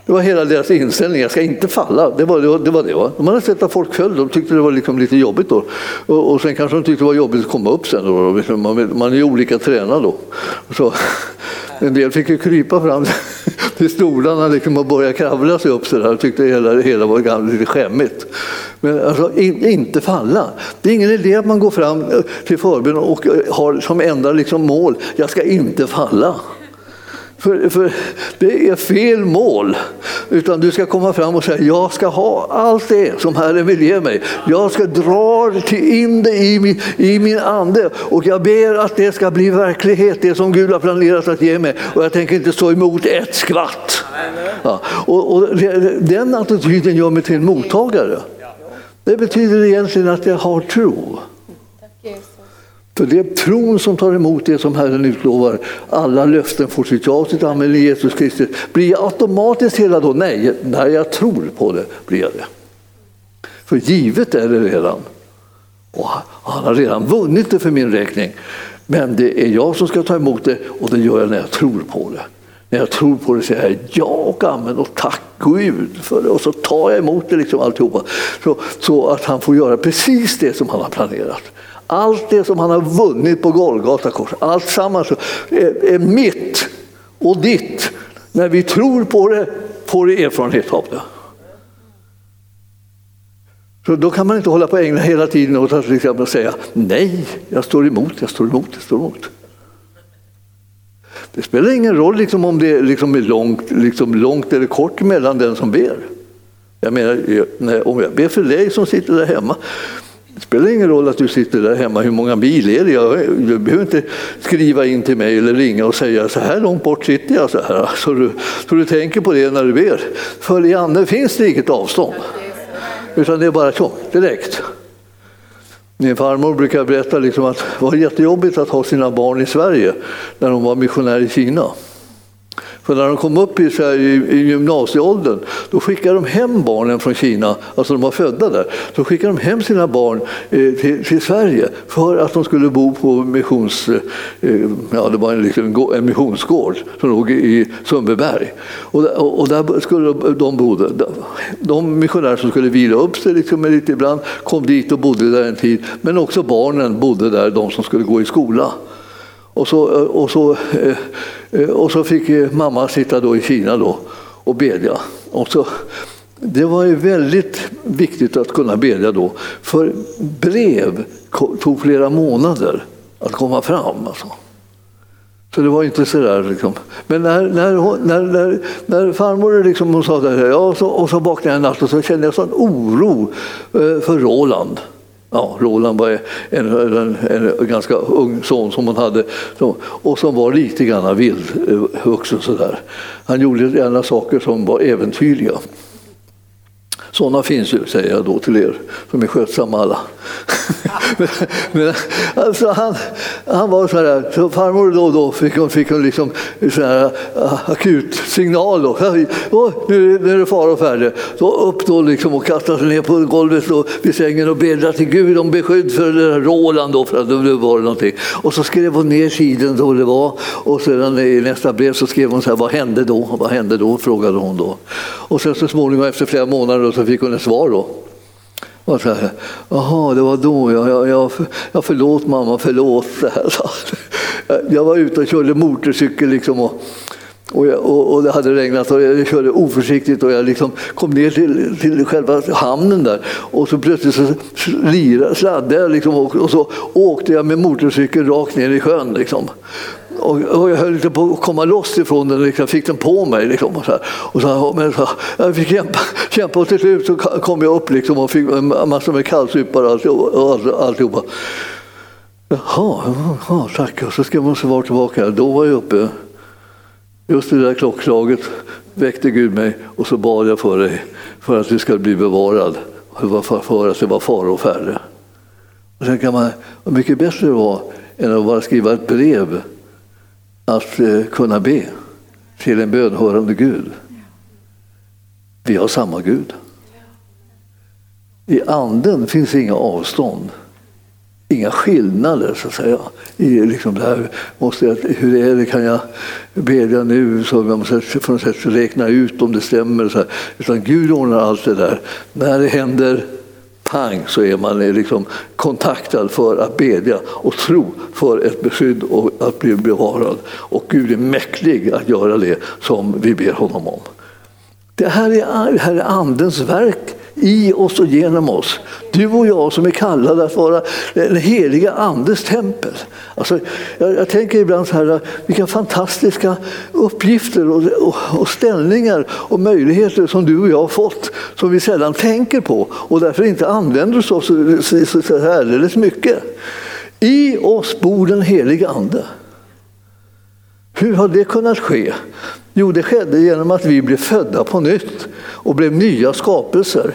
Det var hela deras inställning, jag ska inte falla. Det var det. Var, det, var det va? De hade sett att folk föll, de tyckte det var liksom lite jobbigt då. Och, och sen kanske de tyckte det var jobbigt att komma upp sen. Då. Man, man är ju olika tränad då. Så, en del fick ju krypa fram till stolarna liksom och börja kravla sig upp så där. tyckte hela, det hela var lite skämmigt. Men alltså, in, inte falla. Det är ingen idé att man går fram till förbön och har som enda liksom mål, jag ska inte falla. För, för, det är fel mål. Utan du ska komma fram och säga, jag ska ha allt det som Herren vill ge mig. Jag ska dra in det i min, i min ande och jag ber att det ska bli verklighet, det som Gud har planerat att ge mig. Och jag tänker inte stå emot ett skvatt. Ja. Och, och den attityden gör mig till en mottagare. Det betyder egentligen att jag har tro. För det är tron som tar emot det som Herren utlovar. Alla löften får sitt ja sitt amen i Jesus Kristus. Blir jag automatiskt hela då? Nej, när jag tror på det blir jag det. För givet är det redan. Och han har redan vunnit det för min räkning. Men det är jag som ska ta emot det och det gör jag när jag tror på det. När jag tror på det säger jag ja och amen och tack Gud för det. Och så tar jag emot det liksom alltihopa. Så, så att han får göra precis det som han har planerat. Allt det som han har vunnit på Golgata kors, allt sammans är, är mitt och ditt. När vi tror på det får vi erfarenhet av det. Så då kan man inte hålla på ägna hela tiden åt att liksom säga nej, jag står emot, jag står emot, jag står emot. Det spelar ingen roll liksom om det liksom är långt, liksom långt eller kort mellan den som ber. Jag menar, om jag ber för dig som sitter där hemma, det spelar ingen roll att du sitter där hemma, hur många mil är det? Jag, du behöver inte skriva in till mig eller ringa och säga så här långt bort sitter jag. Så, här. Så, du, så du tänker på det när du ber. För i anden finns det inget avstånd. Utan det är bara så, direkt. Min farmor brukar berätta liksom att det var jättejobbigt att ha sina barn i Sverige när hon var missionär i Kina. För när de kom upp i, här, i, i gymnasieåldern då skickade de hem barnen från Kina, alltså de var födda där, då skickade de hem sina barn eh, till, till, Sverige för att de skulle bo på missions, eh, ja, det var en, liksom, en missionsgård som låg i Sundbyberg. Och, och, och, där skulle de bo. De missionärer som skulle vila upp sig liksom, lite ibland kom dit och bodde där en tid, men också barnen bodde där, de som skulle gå i skola. Och så, och så, eh, Eh, och så fick eh, mamma sitta då i Kina då och bedja. Och så, det var ju väldigt viktigt att kunna bedja då, för brev tog flera månader att komma fram. Alltså. Så det var inte så där. Liksom. Men när, när, när, när, när farmor liksom, hon sa det här, ja, så, och så vaknade jag en natt och så kände jag sån oro eh, för Roland. Ja, Roland var en, en, en, ganska ung son som hon hade och som var lite grann vildvuxen. Sådär. Han gjorde gärna saker som var äventyrliga. Sådana finns ju, säger jag då till er som är skötsamma alla. men, men, alltså han, han var så här, så farmor då och då fick hon, fick hon liksom så här, uh, akut signal. Då. Nu, nu är det fara och färde. Så upp då liksom och kasta sig ner på golvet och vid sängen och bedra till Gud om beskydd för det där Roland. Då, för att det var någonting. Och så skrev hon ner tiden då det var och sedan i nästa brev så skrev hon så här, vad hände då? Vad hände då? frågade hon då. Och sen så småningom efter flera månader så fick hon ett svar då. Och så här, Jaha, det var då. Jag, jag, jag, jag förlåt mamma, förlåt. Jag var ute och körde motorcykel liksom och, och, jag, och, och, det hade regnat och jag körde oförsiktigt och jag liksom kom ner till, till själva hamnen där och så plötsligt så lirade, sladdade jag liksom och, och, så åkte jag med motorcykeln rakt ner i sjön. Liksom. Och, och jag höll på att komma loss ifrån den, liksom, fick den på mig. Liksom, och så, och så, men så, jag fick kämpa, kämpa och till slut så kom jag upp liksom, och fick massor med kallsupar och, alltihopa. Jaha, jaha, tack. Och så ska man svar tillbaka. Då var jag uppe. Just det där klockslaget väckte Gud mig och så bad jag för dig för att du ska bli bevarad. För, för att det var fara och färre. Och sen kan man, mycket bättre det var än att bara skriva ett brev att eh, kunna be till en bönhörande Gud. Vi har samma Gud. I anden finns inga avstånd, inga skillnader så att säga. I liksom det här, måste jag, hur är det, kan jag bedja nu? Så man måste på något sätt räkna ut om det stämmer. Så här. Utan Gud ordnar allt det där. När det händer pang så är man liksom kontaktad för att bedja och tro för ett beskydd och att bli bevarad. Och Gud är mäktig att göra det som vi ber honom om. Det här är, det här är Andens verk i oss och genom oss. Du och jag som är kallade att vara den heliga Andes tempel. Alltså, jag, jag tänker ibland så här, vilka fantastiska uppgifter och, och, och, ställningar och möjligheter som du och jag har fått som vi sällan tänker på och därför inte använder oss av så, så, så, så alldeles mycket. I oss bor den heliga Ande. Hur har det kunnat ske? Jo, det skedde genom att vi blev födda på nytt och blev nya skapelser.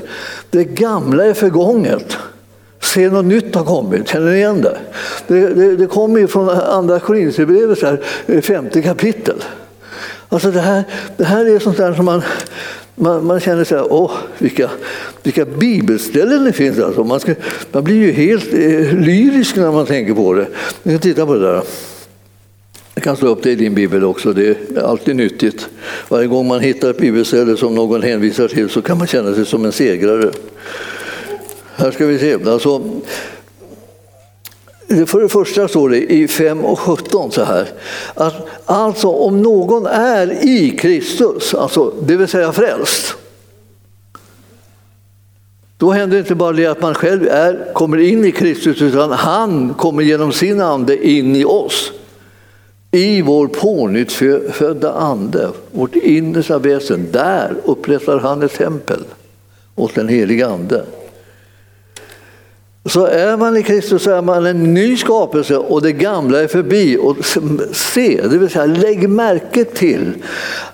Det gamla är förgånget. Se, något nytt har kommit. Känner ni igen det? Det, det, det kommer från Andra Korinthierbrevet, eh, femte kapitel. Alltså det, här, det här är sånt där som man, man, man känner så här, åh, vilka, vilka bibelställen det finns. Alltså. Man, ska, man blir ju helt eh, lyrisk när man tänker på det. Ni kan titta på det där. Jag kan slå upp det i din bibel också, det är alltid nyttigt. Varje gång man hittar ett bibelställe som någon hänvisar till så kan man känna sig som en segrare. Här ska vi se. Alltså, för det första står det i 5 och 17 så här. Att alltså om någon är i Kristus, alltså, det vill säga frälst. Då händer inte bara det att man själv är, kommer in i Kristus utan han kommer genom sin ande in i oss. I vår pånyttfödda ande, vårt innersta väsen, där upprättar han ett tempel åt den heliga ande. Så är man i Kristus så är man en ny skapelse och det gamla är förbi. Och se, det vill säga lägg märke till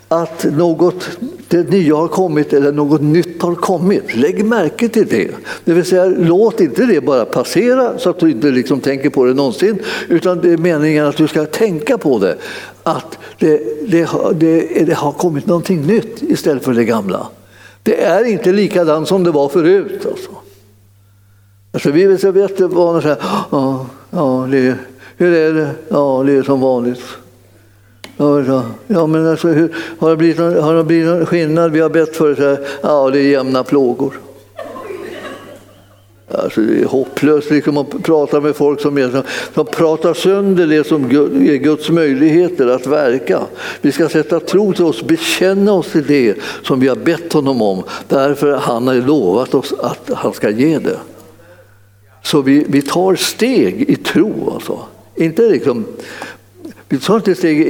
att något det nya har kommit eller något nytt har kommit. Lägg märke till det. Det vill säga låt inte det bara passera så att du inte liksom tänker på det någonsin. Utan det är meningen att du ska tänka på det. Att det, det, det, det har kommit någonting nytt istället för det gamla. Det är inte likadant som det var förut. Alltså. Alltså vi vet, vet vana så här, ja, ja det, hur är det? Ja, det är som vanligt. Ja, ja men alltså, hur, har, det blivit någon, har det blivit någon skillnad? Vi har bett för det, ja det är jämna plågor. Alltså, det är hopplöst liksom att prata med folk som, är, som pratar sönder det som är Guds möjligheter att verka. Vi ska sätta tro till oss, bekänna oss till det som vi har bett honom om därför han har lovat oss att han ska ge det. Så vi, vi tar steg i tro. Alltså. Inte liksom, vi tar inte steg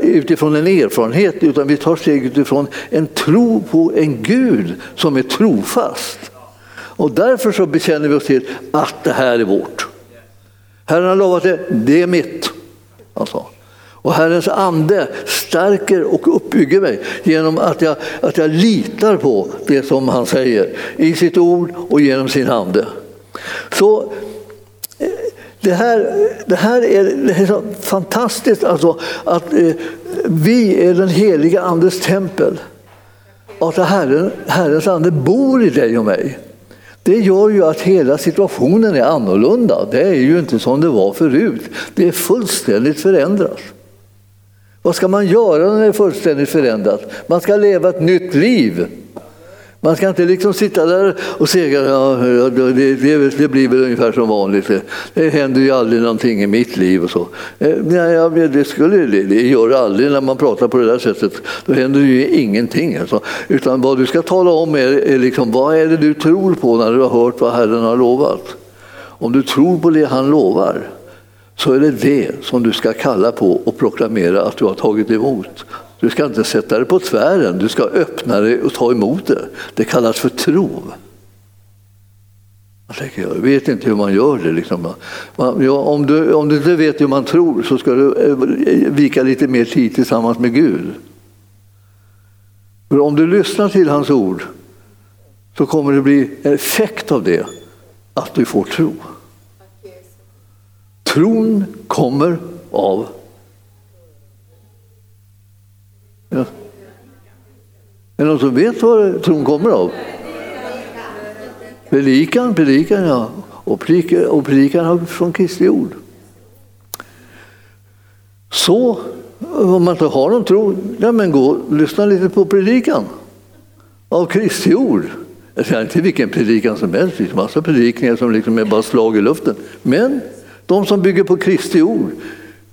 utifrån en erfarenhet utan vi tar steg utifrån en tro på en Gud som är trofast. Och därför så bekänner vi oss till att det här är vårt. Herren har lovat det, det är mitt. Alltså. Och Herrens ande stärker och uppbygger mig genom att jag, att jag litar på det som han säger i sitt ord och genom sin ande. Så det här, det här är, det är så fantastiskt alltså, att eh, vi är den heliga Andes tempel. Att Herren, Herrens ande bor i dig och mig. Det gör ju att hela situationen är annorlunda. Det är ju inte som det var förut. Det är fullständigt förändrat. Vad ska man göra när det är fullständigt förändrat? Man ska leva ett nytt liv. Man ska inte liksom sitta där och säga ja, det, det, det blir väl ungefär som vanligt. Det händer ju aldrig någonting i mitt liv och så. Eh, nej, det, skulle, det gör det aldrig när man pratar på det där sättet. Då händer ju ingenting. Alltså. Utan vad du ska tala om är, är liksom, vad är det du tror på när du har hört vad Herren har lovat. Om du tror på det han lovar så är det det som du ska kalla på och proklamera att du har tagit emot. Du ska inte sätta det på tvären, du ska öppna det och ta emot det. Det kallas för tro. Jag, tänker, jag vet inte hur man gör det. Liksom. om, du, om du inte vet hur man tror så ska du eh, vika lite mer tid tillsammans med Gud. För om du lyssnar till hans ord så kommer det bli en effekt av det, att du får tro. Tron kommer av Ja. Är det någon som vet vad tron kommer av? Predikan, predikan ja. Och predikan, och predikan från Kristi ord. Så om man inte har någon tro, ja, men gå och lyssna lite på predikan av Kristi ord. Jag säger inte vilken predikan som helst, det finns massa predikningar som liksom är bara slag i luften. Men de som bygger på Kristi ord,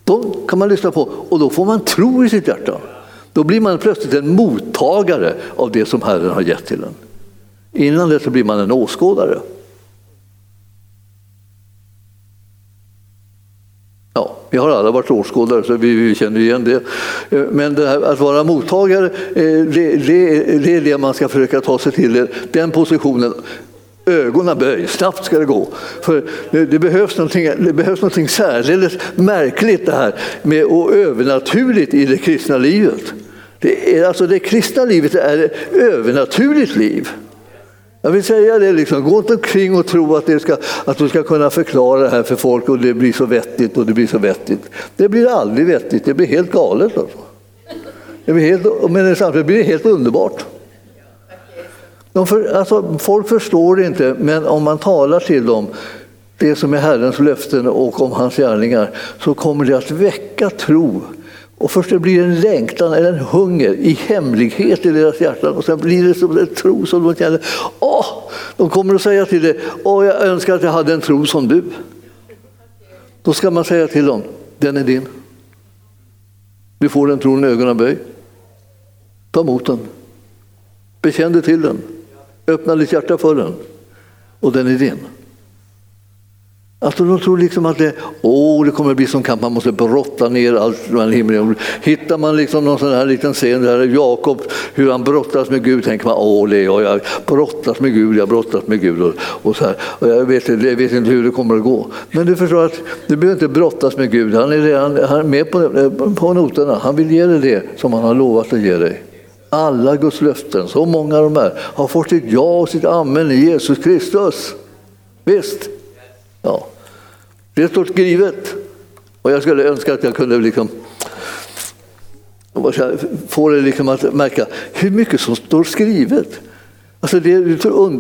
de kan man lyssna på och då får man tro i sitt hjärta. Då blir man plötsligt en mottagare av det som Herren har gett till en. Innan det så blir man en åskådare. Ja, vi har alla varit åskådare så vi känner igen det. Eh, men det här, att vara mottagare, eh, det, det, det, är det man ska försöka ta sig till, den positionen. Ögonen böj, snabbt ska det gå. För det, det, behövs någonting, det behövs någonting särdeles märkligt det här med och övernaturligt i det kristna livet. Det, är, alltså det kristna livet är ett övernaturligt liv. Jag vill säga det, liksom. gå inte omkring och tro att, det ska, att du ska kunna förklara det här för folk och det blir så vettigt och det blir så vettigt. Det blir aldrig vettigt, det blir helt galet. Alltså. Det blir helt, men samtidigt blir det helt underbart. De för, alltså, folk förstår inte, men om man talar till dem det som är Herrens löften och om hans gärningar så kommer det att väcka tro och först det blir en längtan eller en hunger i hemlighet i deras hjärtan och sen blir det som en tro som de känner. Åh, de kommer att säga till dig, åh jag önskar att jag hade en tro som du. Då ska man säga till dem, den är din. Du får den tron i ögonaböj. Ta emot den. Bekänn dig till den. Öppna ditt hjärta för den. Och den är din. Alltså de tror liksom att det, åh, det kommer att bli som kamp, man måste brotta ner allt mellan himmel och jord. Hittar man liksom någon sån här liten scen där Jakob, hur han brottas med Gud, tänker man åh, det är jag, jag brottas med Gud, jag brottas med Gud. Och, och så här. Och jag, vet, jag vet inte hur det kommer att gå. Men du förstår att du behöver inte brottas med Gud, han är redan han är med på, på noterna. Han vill ge dig det som han har lovat att ge dig. Alla Guds löften, så många de är, har fått sitt ja och sitt amen i Jesus Kristus. Visst? Ja. Det står skrivet. Och jag skulle önska att jag kunde liksom få det liksom att märka hur mycket som står skrivet. Alltså det,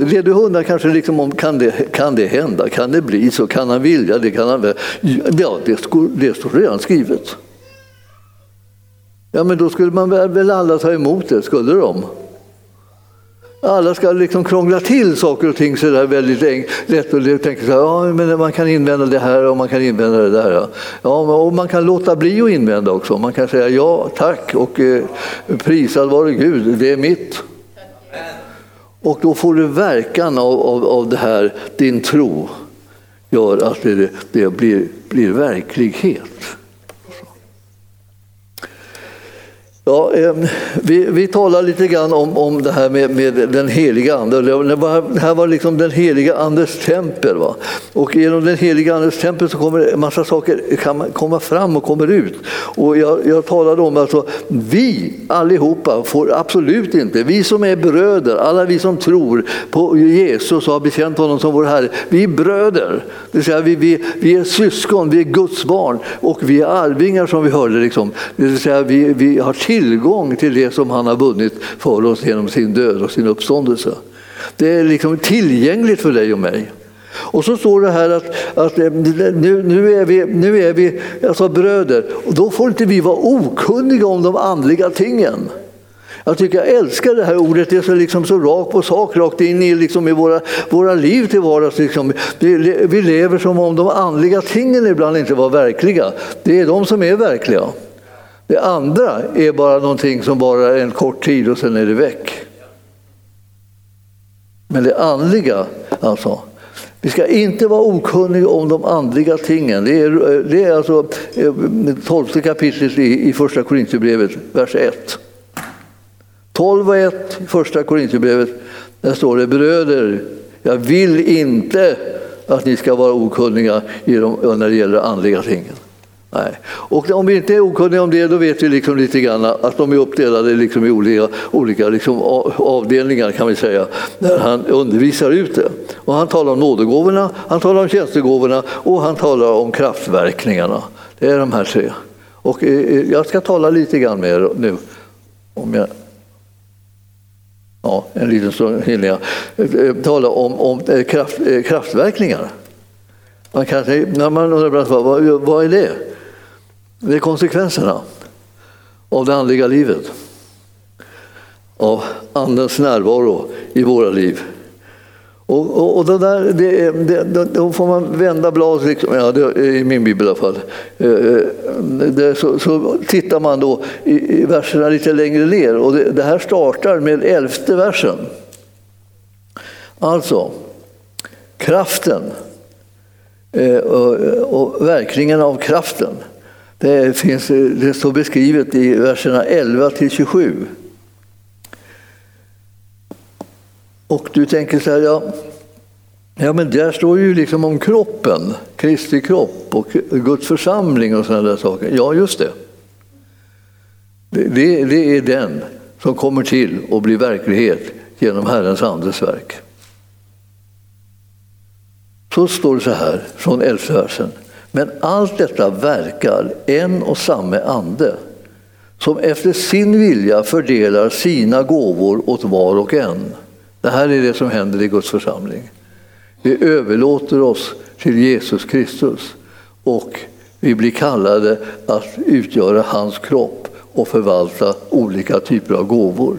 det du undrar kanske liksom om kan det, kan det hända, kan det bli så, kan han vilja det, kan han Ja, det, det står redan skrivet. Ja, men då skulle man väl alla ta emot det, skulle de? Alla ska liksom krångla till saker och ting så där väldigt lätt och tänka så här, ja, men man kan invända det här och man kan invända det där. Ja, och man kan låta bli att invända också. Man kan säga ja, tack och eh, prisad vare Gud, det är mitt. Och då får du verkan av, av, av det här, din tro gör att det, det blir, blir verklighet. Ja, vi, vi talar lite grann om, om det här med, med den heliga Ande. Det, var, det här var liksom den heliga Andes tempel. Va? Och genom den heliga Andes tempel så kommer en massa saker kan komma fram och kommer ut. Och jag, jag talade om att alltså, vi allihopa får absolut inte, vi som är bröder, alla vi som tror på Jesus och har bekänt honom som vår Herre, vi är bröder. Det vill säga vi, vi, vi är syskon, vi är Guds barn och vi är arvingar som vi hörde. Liksom. Det vill säga vi, vi har tillgång till det som han har vunnit för oss genom sin död och sin uppståndelse. Det är liksom tillgängligt för dig och mig. Och så står det här att, att eh, nu, nu, är vi, nu är vi alltså bröder och då får inte vi vara okunniga om de andliga tingen. Jag tycker jag älskar det här ordet, det är så, liksom så rakt på sak, rakt in i, liksom i våra, våra liv till vardags. Liksom. Vi, vi lever som om de andliga tingen ibland inte var verkliga. Det är de som är verkliga. Det andra är bara någonting som varar en kort tid och sen är det väck. Men det andliga, alltså, vi ska inte vara okunniga om de andliga tingen. Det är, det är alltså eh, 12 kapitlet i, i första Korinthierbrevet, vers 1. 12 och 1, första Korinthierbrevet, där står det bröder, jag vill inte att ni ska vara okunniga i de, när det gäller andliga tingen. Nej. Och om vi inte är okunniga om det, då vet vi liksom lite grann att de är uppdelade liksom i olika, olika liksom avdelningar kan vi säga, där han undervisar ut det. Och han talar om nådegåvorna, han talar om tjänstegåvorna och han talar om kraftverkningarna. Det är de här tre. Och eh, eh, jag ska tala lite grann mer nu. Om jag Ja, en liten stund hinner jag. Eh, tala om, om kraft, kraftverkningar. Man kan, när man undrar vad, vad är det? Det är konsekvenserna av det andliga livet. Av Andens närvaro i våra liv. Och, och, och det där, det, det, då får man vända blad, liksom, ja, det, i min bibel i alla fall. Eh, eh, det, så, så, tittar man då i, i verserna lite längre ner och det, det här startar med elfte versen. Alltså, kraften eh, och, och verkningen av kraften. Det, finns, det står beskrivet i verserna 11 till 27. Och du tänker så här, ja, ja men där står ju liksom om kroppen, Kristi kropp och Guds församling och sådana där saker. Ja, just det. Det, det, det är den som kommer till och blir verklighet genom Herrens andes verk. Så står det så här från elfte versen. Men allt detta verkar en och samma ande som efter sin vilja fördelar sina gåvor åt var och en. Det här är det som händer i Guds församling. Vi överlåter oss till Jesus Kristus och vi blir kallade att utgöra hans kropp och förvalta olika typer av gåvor.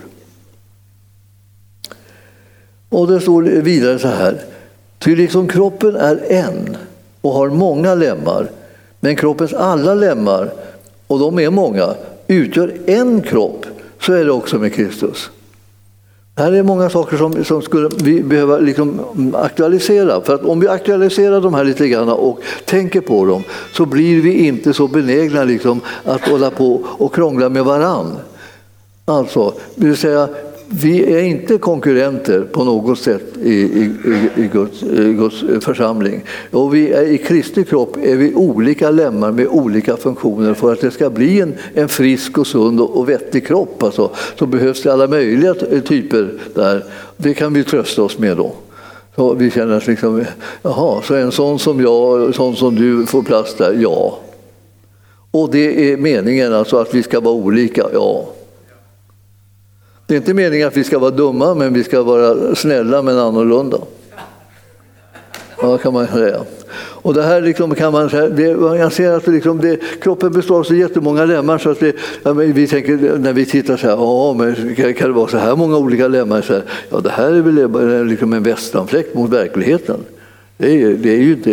Och det står vidare så här. Ty liksom kroppen är en och har många lemmar, men kroppens alla lemmar, och de är många, utgör en kropp, så är det också med Kristus. Det här är många saker som, som skulle vi behöva liksom aktualisera. För att om vi aktualiserar de här lite grann och tänker på dem så blir vi inte så benägna liksom att hålla på och krångla med varann. Alltså, det vill säga, vi är inte konkurrenter på något sätt i, i, i, Guds, i Guds, församling. Och vi är, I Kristi kropp är vi olika lemmar med olika funktioner. För att det ska bli en, en frisk och sund och, och vettig kropp alltså, så behövs det alla möjliga typer där. Det kan vi trösta oss med då. Så vi känner att liksom, jaha, så en sån som jag, en sån som du får plats där, ja. Och det är meningen alltså att vi ska vara olika, ja. Det är inte meningen att vi ska vara dumma, men vi ska vara snälla men annorlunda. Ja, kan man säga. Och det här liksom kan man säga, det, jag ser att liksom det, kroppen består av så jättemånga lemmar så att det, ja, vi tänker när vi tittar så här, ja, men kan det vara så här många olika lemmar? Så här, ja, det här är väl liksom en västanfläkt mot verkligheten. Det är, det är ju inte,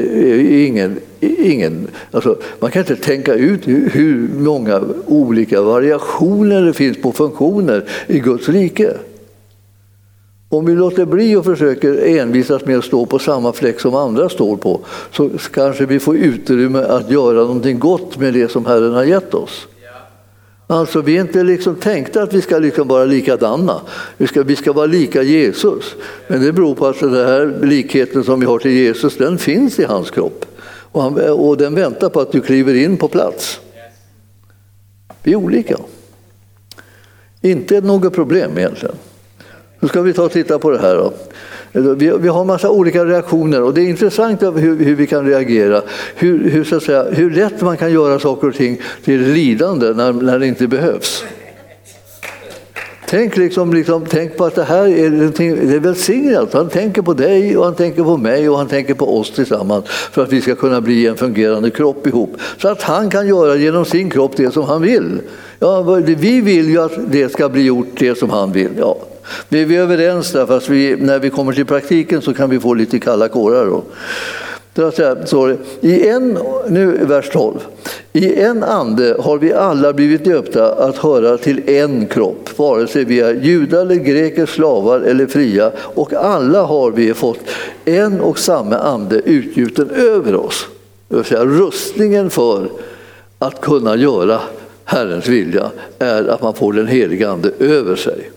ingen, ingen alltså, man kan inte tänka ut hur många olika variationer det finns på funktioner i Guds rike. Om vi låter bli och försöker envisas med att stå på samma fläck som andra står på så kanske vi får utrymme att göra någonting gott med det som Herren har gett oss. Alltså vi är inte liksom tänkta att vi ska liksom vara likadana. Vi ska, vi ska vara lika Jesus. Men det beror på att den här likheten som vi har till Jesus, den finns i hans kropp. Och, han, och den väntar på att du kliver in på plats. Vi är olika. Inte något problem egentligen. Nu ska vi ta och titta på det här. Då. Vi, vi har massa olika reaktioner och det är intressant hur, hur vi kan reagera. Hur, hur, så att säga, hur lätt man kan göra saker och ting till lidande när, när det inte behövs. Tänk, liksom, liksom, tänk på att det här är, det är välsignat. Han tänker på dig och han tänker på mig och han tänker på oss tillsammans för att vi ska kunna bli en fungerande kropp ihop. Så att han kan göra genom sin kropp det som han vill. Ja, vi vill ju att det ska bli gjort det som han vill. Ja, vi är överens där, fast vi, när vi kommer till praktiken så kan vi få lite kalla kårar. Då. Sorry. I en, nu vers 12. I en ande har vi alla blivit döpta att höra till en kropp, vare sig vi är judar eller greker, slavar eller fria. Och alla har vi fått en och samma ande utgjuten över oss. Det vill säga rustningen för att kunna göra Herrens vilja är att man får den helige ande över sig.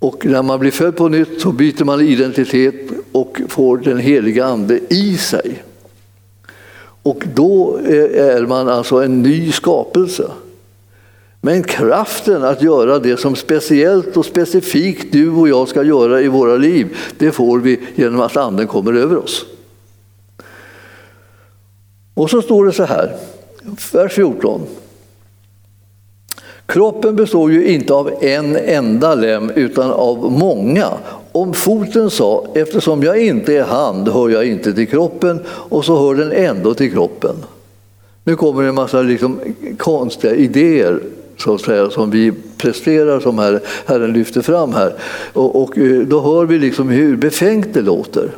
Och när man blir född på nytt så byter man identitet och får den heliga ande i sig. Och då eh, är man alltså en ny skapelse. Men kraften att göra det som speciellt och specifikt du och jag ska göra i våra liv, det får vi genom att anden kommer över oss. Och så står det så här, vers 14. Kroppen består ju inte av en enda lem utan av många. Om foten sa, eftersom jag inte är hand hör jag inte till kroppen, och så hör den ändå till kroppen. Nu kommer en massa liksom konstiga idéer så att säga, som vi presterar, som här, Herren lyfter fram här. Och, och eh, då hör vi liksom hur befängt det låter.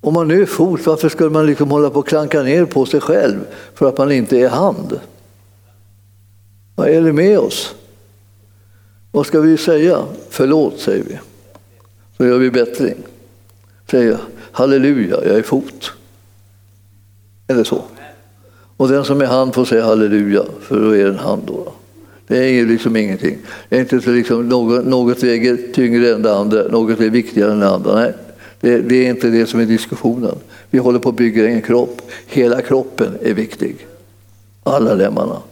Om man nu är fot, varför ska man liksom hålla på och klanka ner på sig själv för att man inte är hand? Vad är det med oss? Vad ska vi säga? Förlåt, säger vi. Så gör vi bättring. Säger halleluja, jag är fot. Eller så. Och den som är hand får säga halleluja, för då är det en hand. Då. Det är liksom ingenting. Det är inte så liksom något, något väger tyngre än det andra, något är viktigare än det andra. Nej, det, det är inte det som är diskussionen. Vi håller på att bygga en kropp. Hela kroppen är viktig. Alla lemmarna.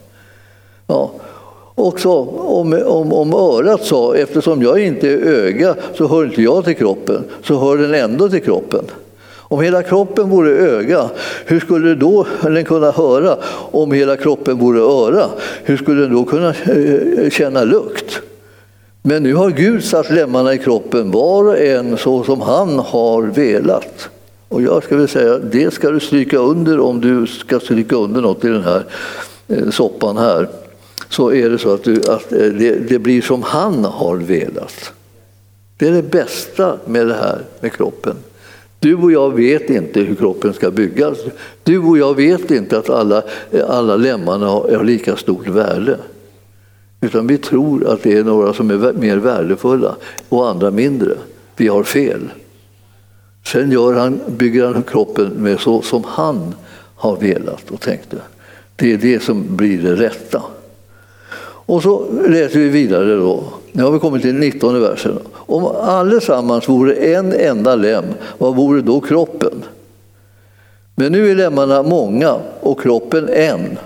Också om, om, om örat sa, eftersom jag inte är öga så hör inte jag till kroppen, så hör den ändå till kroppen. Om hela kroppen vore öga, hur skulle då den kunna höra? Om hela kroppen vore öra, hur skulle den då kunna eh, känna lukt? Men nu har Gud satt lemmarna i kroppen, var och en så som han har velat. Och jag ska väl säga, det ska du stryka under om du ska stryka under något i den här eh, soppan här så är det så att, du, att eh, det, det, blir som han har velat. Det är det bästa med det här med kroppen. Du och jag vet inte hur kroppen ska byggas. Du och jag vet inte att alla, eh, alla lemmarna har lika stort värde. Utan vi tror att det är några som är mer värdefulla och andra mindre. Vi har fel. Sen gör han, bygger han kroppen med så som han har velat och tänkte. Det är det som blir det rätta. Och så läser vi vidare då. Nu har vi kommit till 19 versen. Om allesammans vore en enda lem, vad vore då kroppen? Men nu är lemmarna många och kroppen en.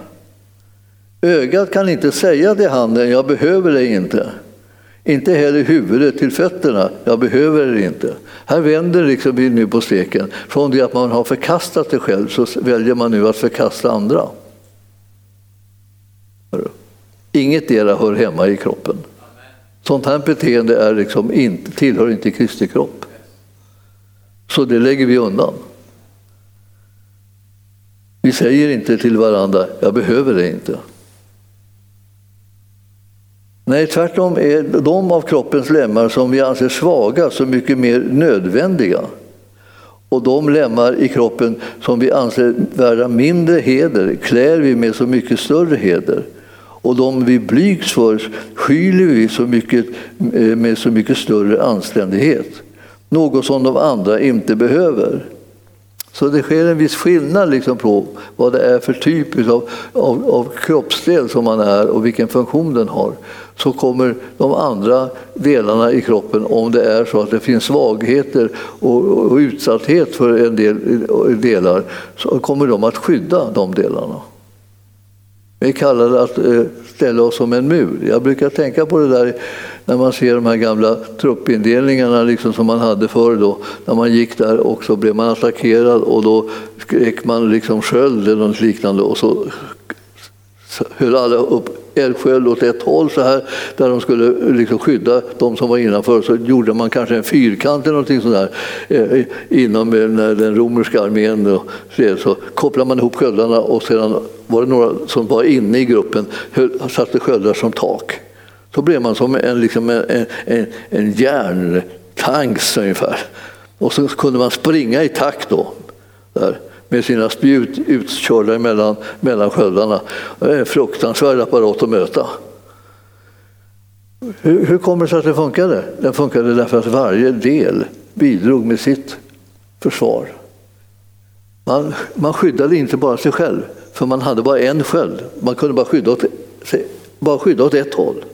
Ögat kan inte säga till handen, jag behöver dig inte. Inte heller huvudet till fötterna, jag behöver det inte. Här vänder liksom vi nu på steken. Från det att man har förkastat sig själv så väljer man nu att förkasta andra. Inget era hör hemma i kroppen. Sånt här beteende är liksom inte, tillhör inte Kristi kropp. Så det lägger vi undan. Vi säger inte till varandra, jag behöver det inte. Nej, tvärtom är de av kroppens lemmar som vi anser svaga så mycket mer nödvändiga. Och de lemmar i kroppen som vi anser värda mindre heder klär vi med så mycket större heder och de vi blygs för skyler vi så mycket, eh, med så mycket större anständighet. Något som de andra inte behöver. Så det sker en viss skillnad liksom på vad det är för typ av, av, av kroppsdel som man är och vilken funktion den har. Så kommer de andra delarna i kroppen, om det är så att det finns svagheter och, och utsatthet för en del eh, delar, så kommer de att skydda de delarna. Vi kallar det att eh, ställa oss som en mur. Jag brukar tänka på det där när man ser de här gamla truppindelningarna liksom som man hade förr. Då, när man gick där och så blev man attackerad och då skrek man liksom sköld eller något liknande och så höll alla upp eldsjäl åt ett håll så här, där de skulle liksom skydda de som var innanför. Så gjorde man kanske en fyrkant eller någonting sånt där eh, inom eh, den romerska armén. Så kopplade man ihop sköldarna och sedan var det några som var inne i gruppen satte sköldar som tak. Så blev man som en, liksom en, en, en järntanks ungefär. Och så kunde man springa i takt då. Där med sina spjut utkörda mellan, mellan sköldarna. Det är en fruktansvärd apparat att möta. Hur, hur kommer det sig att det funkade? Det funkade därför att varje del bidrog med sitt försvar. Man, man skyddade inte bara sig själv, för man hade bara en sköld. Man kunde bara skydda åt, bara skydda åt ett håll.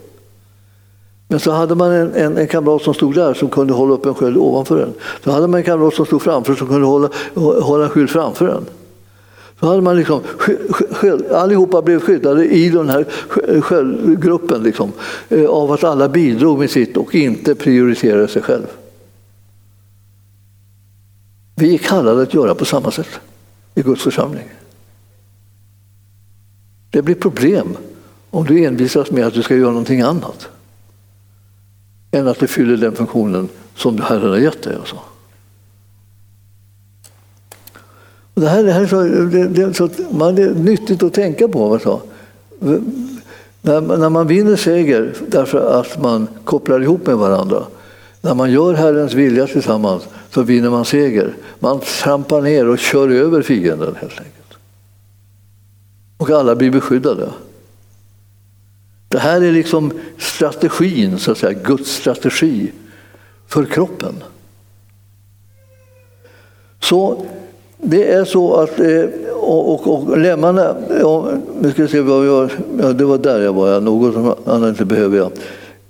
Men så hade man en, en, en, kamrat som stod där som kunde hålla upp en sköld ovanför den. Så hade man en kamrat som stod framför som kunde hålla, hålla en skylt framför den. Så hade man liksom, skyld, allihopa blev skyddade i den här sköldgruppen liksom, eh, av att alla bidrog med sitt och inte prioriterade sig själv. Vi är kallade att göra på samma sätt i Guds församling. Det blir problem om du envisas med att du ska göra någonting annat än att det fyller den funktionen som Herren har gett dig. Alltså. Och det, här, det, här är så, det, det, så, man, det är nyttigt att tänka på. Alltså. När, när man vinner seger därför att man kopplar ihop med varandra, när man gör Herrens vilja tillsammans, så vinner man seger. Man trampar ner och kör över fienden helt enkelt. Och alla blir beskyddade. Det här är liksom strategin, så att säga, Guds strategi för kroppen. Så det är så att eh, och, och, och lemmarna, ja, nu ska vi se vad jag, ja, det var där jag var, ja, något annat inte behöver jag.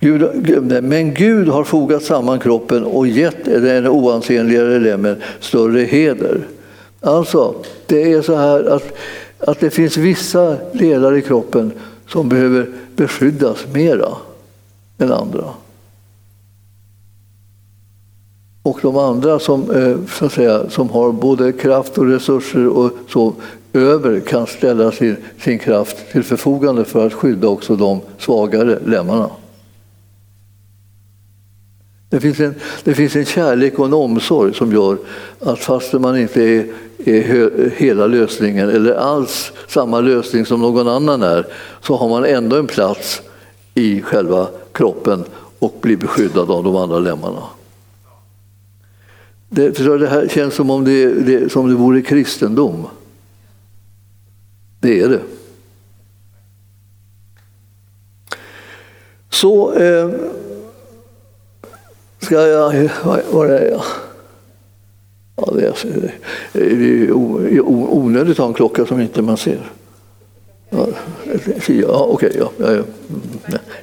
Gud, men Gud har fogat samman kroppen och gett den oansenligare lemmen större heder. Alltså, det är så här att, att det finns vissa delar i kroppen som behöver beskyddas mera än andra. Och de andra som, eh, så att säga, som har både kraft och resurser och så över kan ställa sin, sin kraft till förfogande för att skydda också de svagare lemmarna. Det finns, en, det finns en kärlek och en omsorg som gör att fastän man inte är, är hela lösningen eller alls samma lösning som någon annan är så har man ändå en plats i själva kroppen och blir beskyddad av de andra lemmarna. Det, det här känns som om det, det, som det vore kristendom. Det är det. Så eh, ska jag... Var är jag? Ja, det, är, det är onödigt att ha en klocka som inte man ser. Ja, ja okej, ja, jag, mm,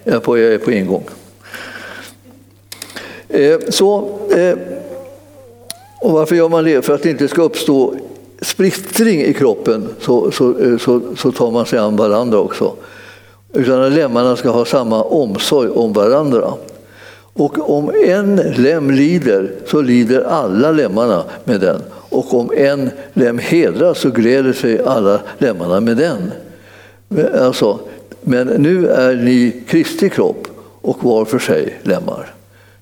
jag, är på, jag är på ingång. Eh, så, eh, och varför gör man det? För att det inte ska uppstå splittring i kroppen så, så, eh, så, så tar man sig an varandra också. Utan att lemmarna ska ha samma omsorg om varandra. Och om en lem lider så lider alla lemmarna med den. Och om en lem hedras så gläder sig alla lemmarna med den. Alltså, men nu är ni Kristi kropp och var för sig lemmar.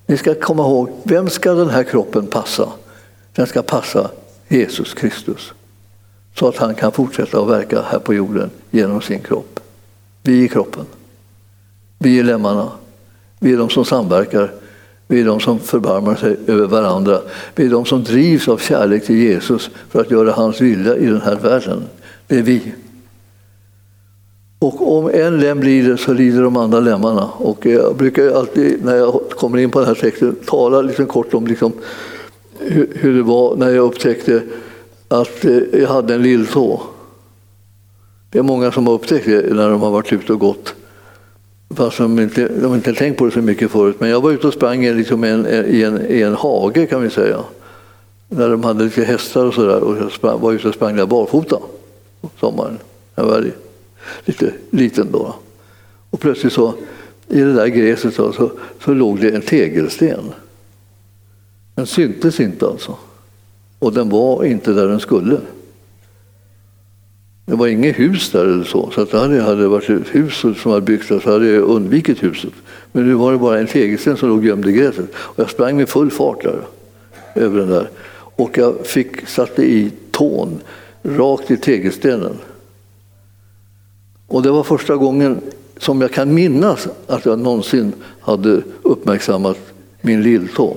Ni ska komma ihåg, vem ska den här kroppen passa? Den ska passa Jesus Kristus. Så att han kan fortsätta att verka här på jorden genom sin kropp. Vi är kroppen. Vi är lemmarna. Vi är de som samverkar. Vi är de som förbarmar sig över varandra. Vi är de som drivs av kärlek till Jesus för att göra hans vilja i den här världen. Det är vi. Och om en lem lider så lider de andra lemmarna. Och jag brukar alltid när jag kommer in på den här texten tala lite kort om liksom hur, hur det var när jag upptäckte att eh, jag hade en lilltå. Det är många som har upptäckt det när de har varit ute och gått. Fast de inte, de inte tänkt på det så mycket förut. Men jag var ute och sprang liksom en, i, en, i en hage kan vi säga. När de hade lite hästar och sådär. Och jag sprang, var ute och sprang där barfota på sommaren. Jag var lite liten då. Och plötsligt så, i det där gräset så, så, så låg det en tegelsten. Den syntes inte alltså. Och den var inte där den skulle. Det var inget hus där eller så. Så att hade det varit ett hus som hade byggts där så hade jag undvikit huset. Men nu var det bara en tegelsten som låg gömd i gräset. Och jag sprang med full fart där, över den där. Och jag fick, satte i tån rakt i tegelstenen. Och det var första gången som jag kan minnas att jag någonsin hade uppmärksammat min lilltå.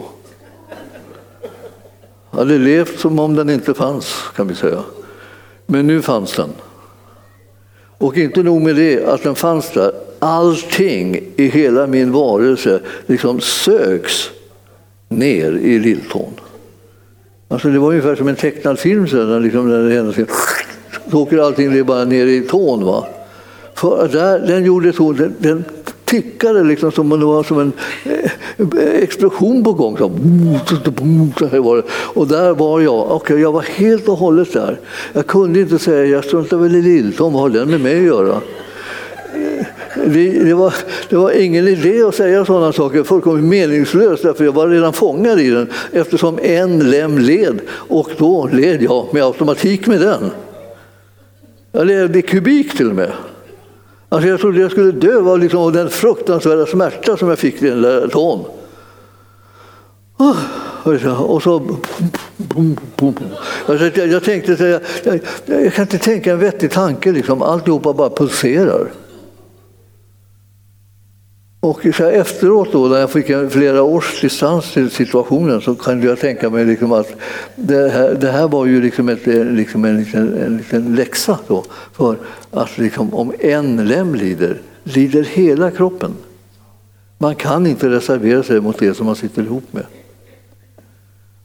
Jag hade levt som om den inte fanns, kan vi säga. Men nu fanns den. Och inte nog med det, att den fanns där. Allting i hela min varelse liksom sögs ner i lilltån. Alltså det var ungefär som en tecknad film. Så liksom, när det så åker allting bara ner i tån. Va? För där, den gjorde så, den, den tickade liksom som om det var som en eh, explosion på gång. Så, var det. Och där var jag. Okay, jag var helt och hållet där. Jag kunde inte säga, jag struntar väl i Lilltom, vad har den med mig att göra? Eh, det, det, var, det var ingen idé att säga sådana saker, fullkomligt meningslöst, därför jag var redan fångad i den eftersom en lem led och då led jag med automatik med den. Jag levde i kubik till och med. Alltså jag trodde jag skulle dö av liksom, den fruktansvärda smärta som jag fick i den där tån. Ah, och så... Alltså jag tänkte, jag, jag, jag, kan inte tänka en vettig tanke, liksom. alltihopa bara pulserar. Och så efteråt, då, när jag fick en flera års distans till situationen, så kunde jag tänka mig liksom att det här, det här var ju liksom, ett, eh, liksom en, liten, en liten läxa då, för att liksom, om en lem lider, lider hela kroppen. Man kan inte reservera sig mot det som man sitter ihop med.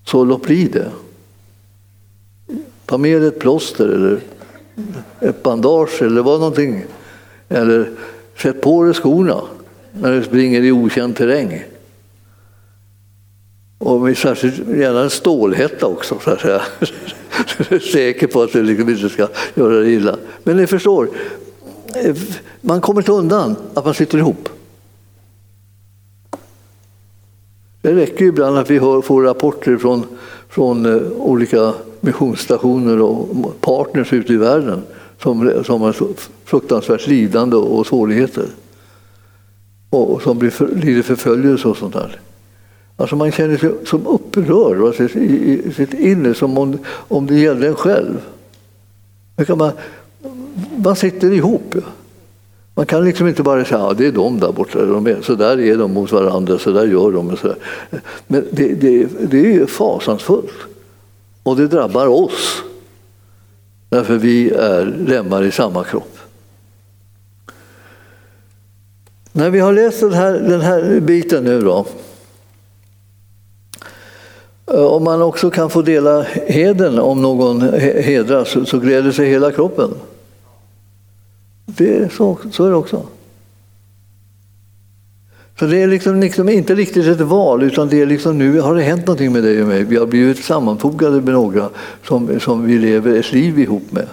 Så låt bli det. Ta med ett plåster eller ett bandage eller vad någonting. Eller sätt på dig skorna när du springer i okänd terräng. Och särskilt gärna en stålhätta också, så att säga. Så är säker på att du liksom inte ska göra dig illa. Men ni förstår, man kommer inte undan att man sitter ihop. Det räcker ibland att vi får rapporter från, från eh, olika missionsstationer och partners ute i världen som, som har fruktansvärt lidande och svårigheter och som blir för, lider förföljelse och sånt där. Alltså man känner sig som upprörd alltså, i, i sitt inre, som om, om det gällde en själv. Kan man, man sitter ihop. Ja. Man kan liksom inte bara säga att ja, det är de där borta, de är, så där är de mot varandra, så där gör de. Och så där. Men det, det, det är fasansfullt. Och det drabbar oss. Därför vi är lemmar i samma kropp. När vi har läst den här, den här biten nu då, eh, om man också kan få dela heden om någon hedras så gläder sig hela kroppen. Det är så, så är det också. Så det är liksom, liksom, inte riktigt ett val, utan det är liksom nu har det hänt någonting med dig och mig. Vi har blivit sammanfogade med några som, som vi lever ett liv ihop med.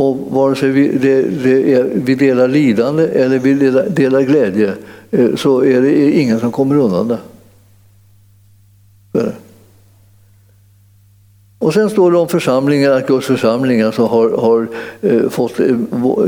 Och vare sig vi, det, det är, vi delar lidande eller vi delar, delar glädje eh, så är det ingen som kommer undan det. Och sen står det om församlingar, att Guds församling alltså har, har eh, fått eh,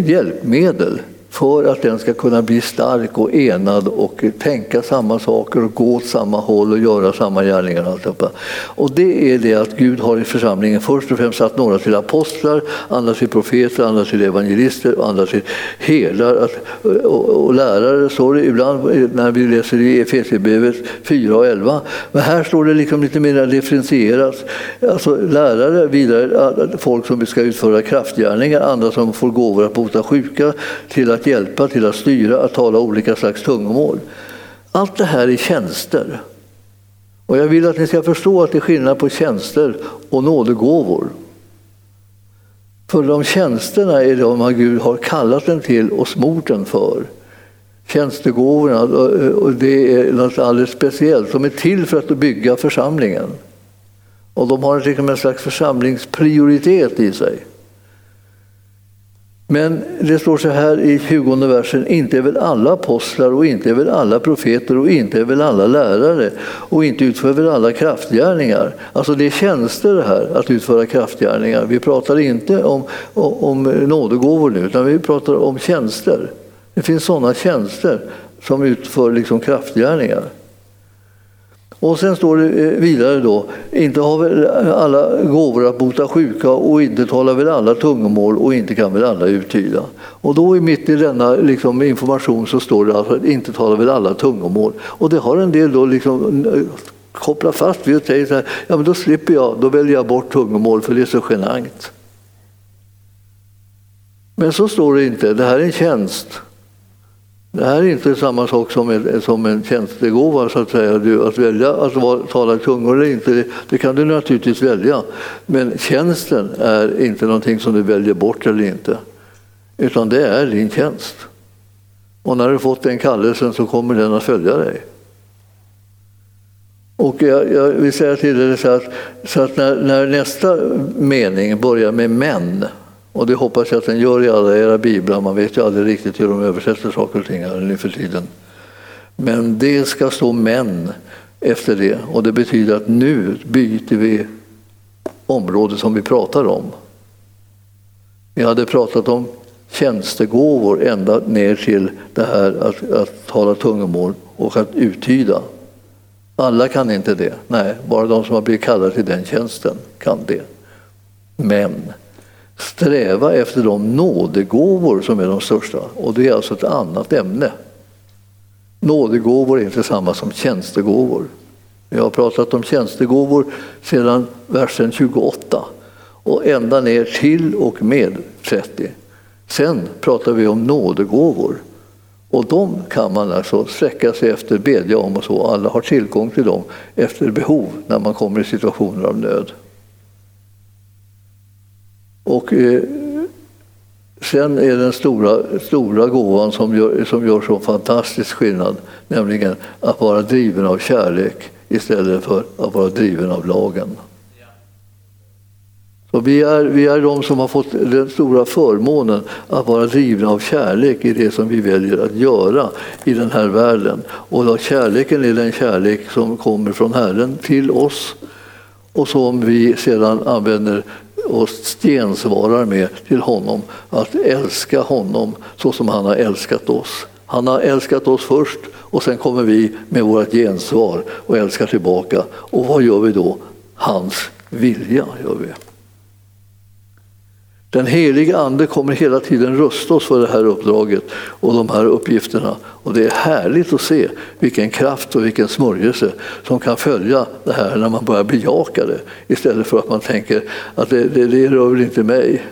hjälpmedel för att den ska kunna bli stark och enad och tänka samma saker och gå åt samma håll och göra samma gärningar. Och, och det är det att Gud har i församlingen först och främst satt några till apostlar, andra till profeter, andra till evangelister och andra till herdar och, och lärare, står det ibland när vi läser i Efesierbrevet 4 och 11. Men här står det liksom lite mer differentierat. Alltså lärare, vidare folk som ska utföra kraftgärningar, andra som får gåvor att bota sjuka, till att att hjälpa, till att styra, att tala olika slags tungomål. Allt det här är tjänster. Och jag vill att ni ska förstå att det är skillnad på tjänster och nådegåvor. För de tjänsterna är de Gud har kallat den till och smort den för. Tjänstegåvorna, och det är något alldeles speciellt. De är till för att bygga församlingen. Och de har liksom en slags församlingsprioritet i sig. Men det står så här i 20 versen, inte är väl alla apostlar och inte är väl alla profeter och inte är väl alla lärare och inte utför väl alla kraftgärningar. Alltså det är tjänster det här, att utföra kraftgärningar. Vi pratar inte om, om nådegåvor nu, utan vi pratar om tjänster. Det finns sådana tjänster som utför liksom kraftgärningar. Och sen står det eh, vidare då, inte har väl alla gåvor att bota sjuka och inte talar väl alla tungomål och inte kan väl alla uttyda. Och då mitt i denna liksom, information så står det alltså, att inte talar väl alla tungomål. Och det har en del då liksom kopplat fast vid och säger så här, ja men då slipper jag, då väljer jag bort tungomål för det är så genant. Men så står det inte, det här är en tjänst. Det här är inte samma sak som en, som en tjänstegåva, så att säga. Du, att välja att tala tungor eller inte, det, det, kan du naturligtvis välja. Men tjänsten är inte någonting som du väljer bort eller inte. Utan det är din tjänst. Och när du fått den kallelsen så kommer den att följa dig. Och jag, jag vill säga till dig så att, så att när, när nästa mening börjar med män och det hoppas jag att den gör i alla era biblar. Man vet ju aldrig riktigt hur de översätter saker och ting här nu för tiden. Men det ska stå män efter det och det betyder att nu byter vi område som vi pratar om. Vi hade pratat om tjänstegåvor ända ner till det här att, att tala tungomål och att uttyda. Alla kan inte det. Nej, bara de som har blivit kallade till den tjänsten kan det. Men sträva efter de nådegåvor som är de största. Och det är alltså ett annat ämne. Nådegåvor är inte samma som tjänstegåvor. Jag har pratat om tjänstegåvor sedan versen 28 och ända ner till och med 30. Sen pratar vi om nådegåvor. Och de kan man alltså sträcka sig efter, bedja om och så. Alla har tillgång till dem efter behov när man kommer i situationer av nöd. Och eh, sen är den stora, stora gåvan som gör, som gör så fantastisk skillnad, nämligen att vara driven av kärlek istället för att vara driven av lagen. Så vi, är, vi är de som har fått den stora förmånen att vara drivna av kärlek i det som vi väljer att göra i den här världen. Och kärleken är den kärlek som kommer från Herren till oss och som vi sedan använder och gensvarar med till honom att älska honom så som han har älskat oss. Han har älskat oss först och sen kommer vi med vårt gensvar och älskar tillbaka. Och vad gör vi då? Hans vilja gör vi. Den helige Ande kommer hela tiden rusta oss för det här uppdraget och de här uppgifterna. Och det är härligt att se vilken kraft och vilken smörjelse som kan följa det här när man börjar bejaka det istället för att man tänker att det, det, det rör väl inte mig.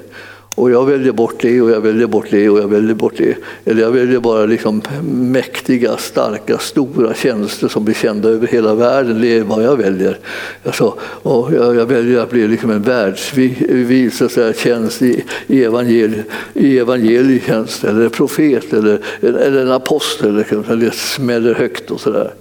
Och jag väljer bort det och jag väljer bort det och jag väljer bort det. Eller jag väljer bara liksom mäktiga, starka, stora tjänster som blir kända över hela världen. Det är vad jag väljer. Alltså, och jag, jag väljer att bli liksom en världsvis tjänst i, i, evangeliet, i evangelietjänst eller profet eller, eller en apostel. Liksom, det smäller högt och sådär.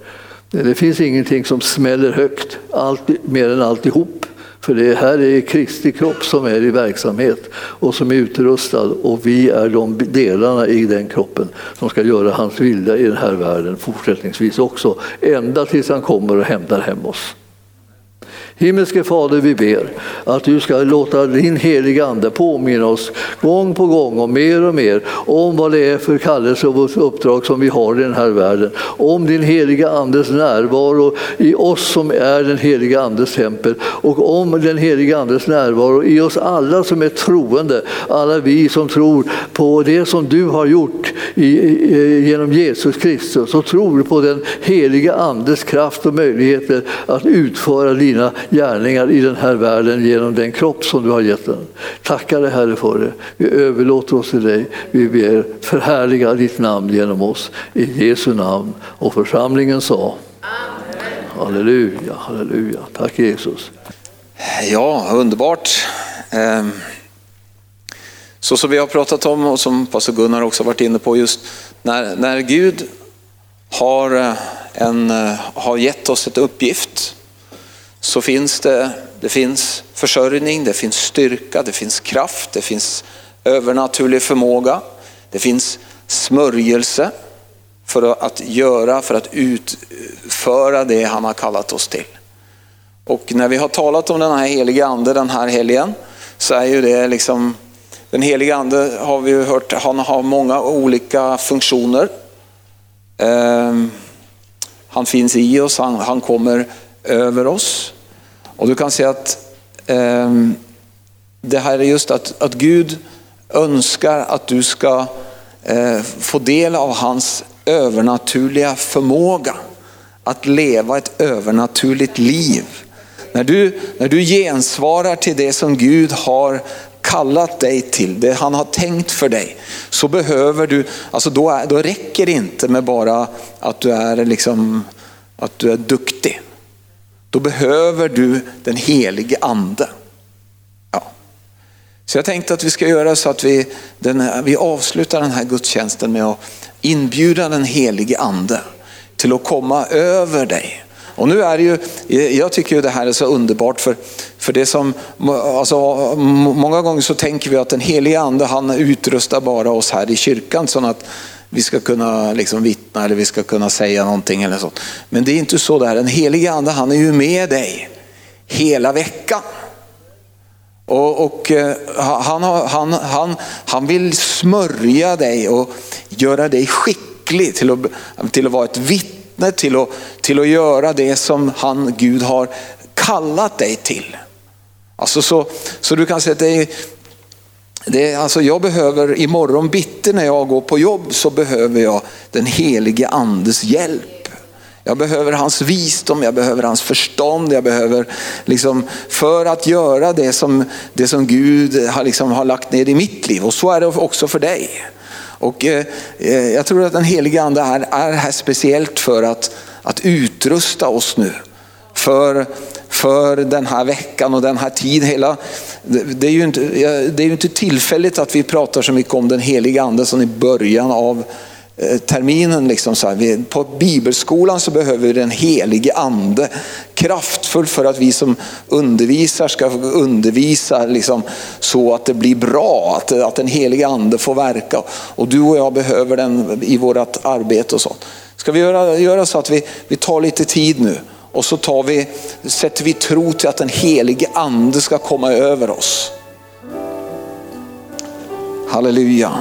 Det finns ingenting som smäller högt allt, mer än alltihop. För det här är Kristi kropp som är i verksamhet och som är utrustad och vi är de delarna i den kroppen som ska göra hans vilja i den här världen fortsättningsvis också, ända tills han kommer och hämtar hem oss. Himmelske Fader, vi ber att du ska låta din heliga Ande påminna oss gång på gång och mer och mer om vad det är för kallelse och uppdrag som vi har i den här världen. Om din heliga Andes närvaro i oss som är den heliga Andes tempel och om den heliga Andes närvaro i oss alla som är troende, alla vi som tror på det som du har gjort genom Jesus Kristus och tror på den heliga Andes kraft och möjligheter att utföra dina gärningar i den här världen genom den kropp som du har gett den. Tackar dig Herre för det. Vi överlåter oss till dig. Vi ber förhärliga ditt namn genom oss. I Jesu namn. Och församlingen sa Amen. Halleluja, halleluja. Tack Jesus. Ja, underbart. Ehm, Så som vi har pratat om och som pastor Gunnar också varit inne på just när, när Gud har, eh, en, eh, har gett oss ett uppgift så finns det, det finns försörjning, det finns styrka, det finns kraft, det finns övernaturlig förmåga, det finns smörjelse för att göra, för att utföra det han har kallat oss till. Och när vi har talat om den här heliga ande den här helgen så är ju det liksom, den heliga ande har vi ju hört, han har många olika funktioner. Ehm, han finns i oss, han, han kommer över oss. Och du kan se att eh, det här är just att, att Gud önskar att du ska eh, få del av hans övernaturliga förmåga att leva ett övernaturligt liv. När du, när du gensvarar till det som Gud har kallat dig till, det han har tänkt för dig, så behöver du, alltså då, är, då räcker det inte med bara att du är liksom, att du är duktig. Då behöver du den helige ande. Ja. Så jag tänkte att vi ska göra så att vi, den, vi avslutar den här gudstjänsten med att inbjuda den helige ande till att komma över dig. Och nu är det ju, jag tycker ju det här är så underbart för, för det som, alltså, många gånger så tänker vi att den helige ande han utrustar bara oss här i kyrkan så att vi ska kunna liksom vittna eller vi ska kunna säga någonting eller sånt. Men det är inte så där, den helige ande han är ju med dig hela veckan. Och, och eh, han, han, han, han vill smörja dig och göra dig skicklig till att, till att vara ett vittne, till att, till att göra det som han, Gud har kallat dig till. Alltså så, så du kan säga att det är, det är, alltså jag behöver imorgon bitti när jag går på jobb så behöver jag den helige andes hjälp. Jag behöver hans visdom, jag behöver hans förstånd, jag behöver liksom för att göra det som, det som Gud har, liksom har lagt ner i mitt liv. Och så är det också för dig. Och eh, eh jag tror att den helige ande är, är här speciellt för att, att utrusta oss nu. För, för den här veckan och den här tiden. Hela, det, är ju inte, det är ju inte tillfälligt att vi pratar så mycket om den helige ande som i början av eh, terminen. Liksom så här. På bibelskolan så behöver vi den helige ande kraftfull för att vi som undervisar ska undervisa liksom, så att det blir bra, att, att den helige ande får verka. Och du och jag behöver den i vårt arbete och sånt. Ska vi göra, göra så att vi, vi tar lite tid nu och så tar vi, sätter vi tro till att den helige ande ska komma över oss. Halleluja.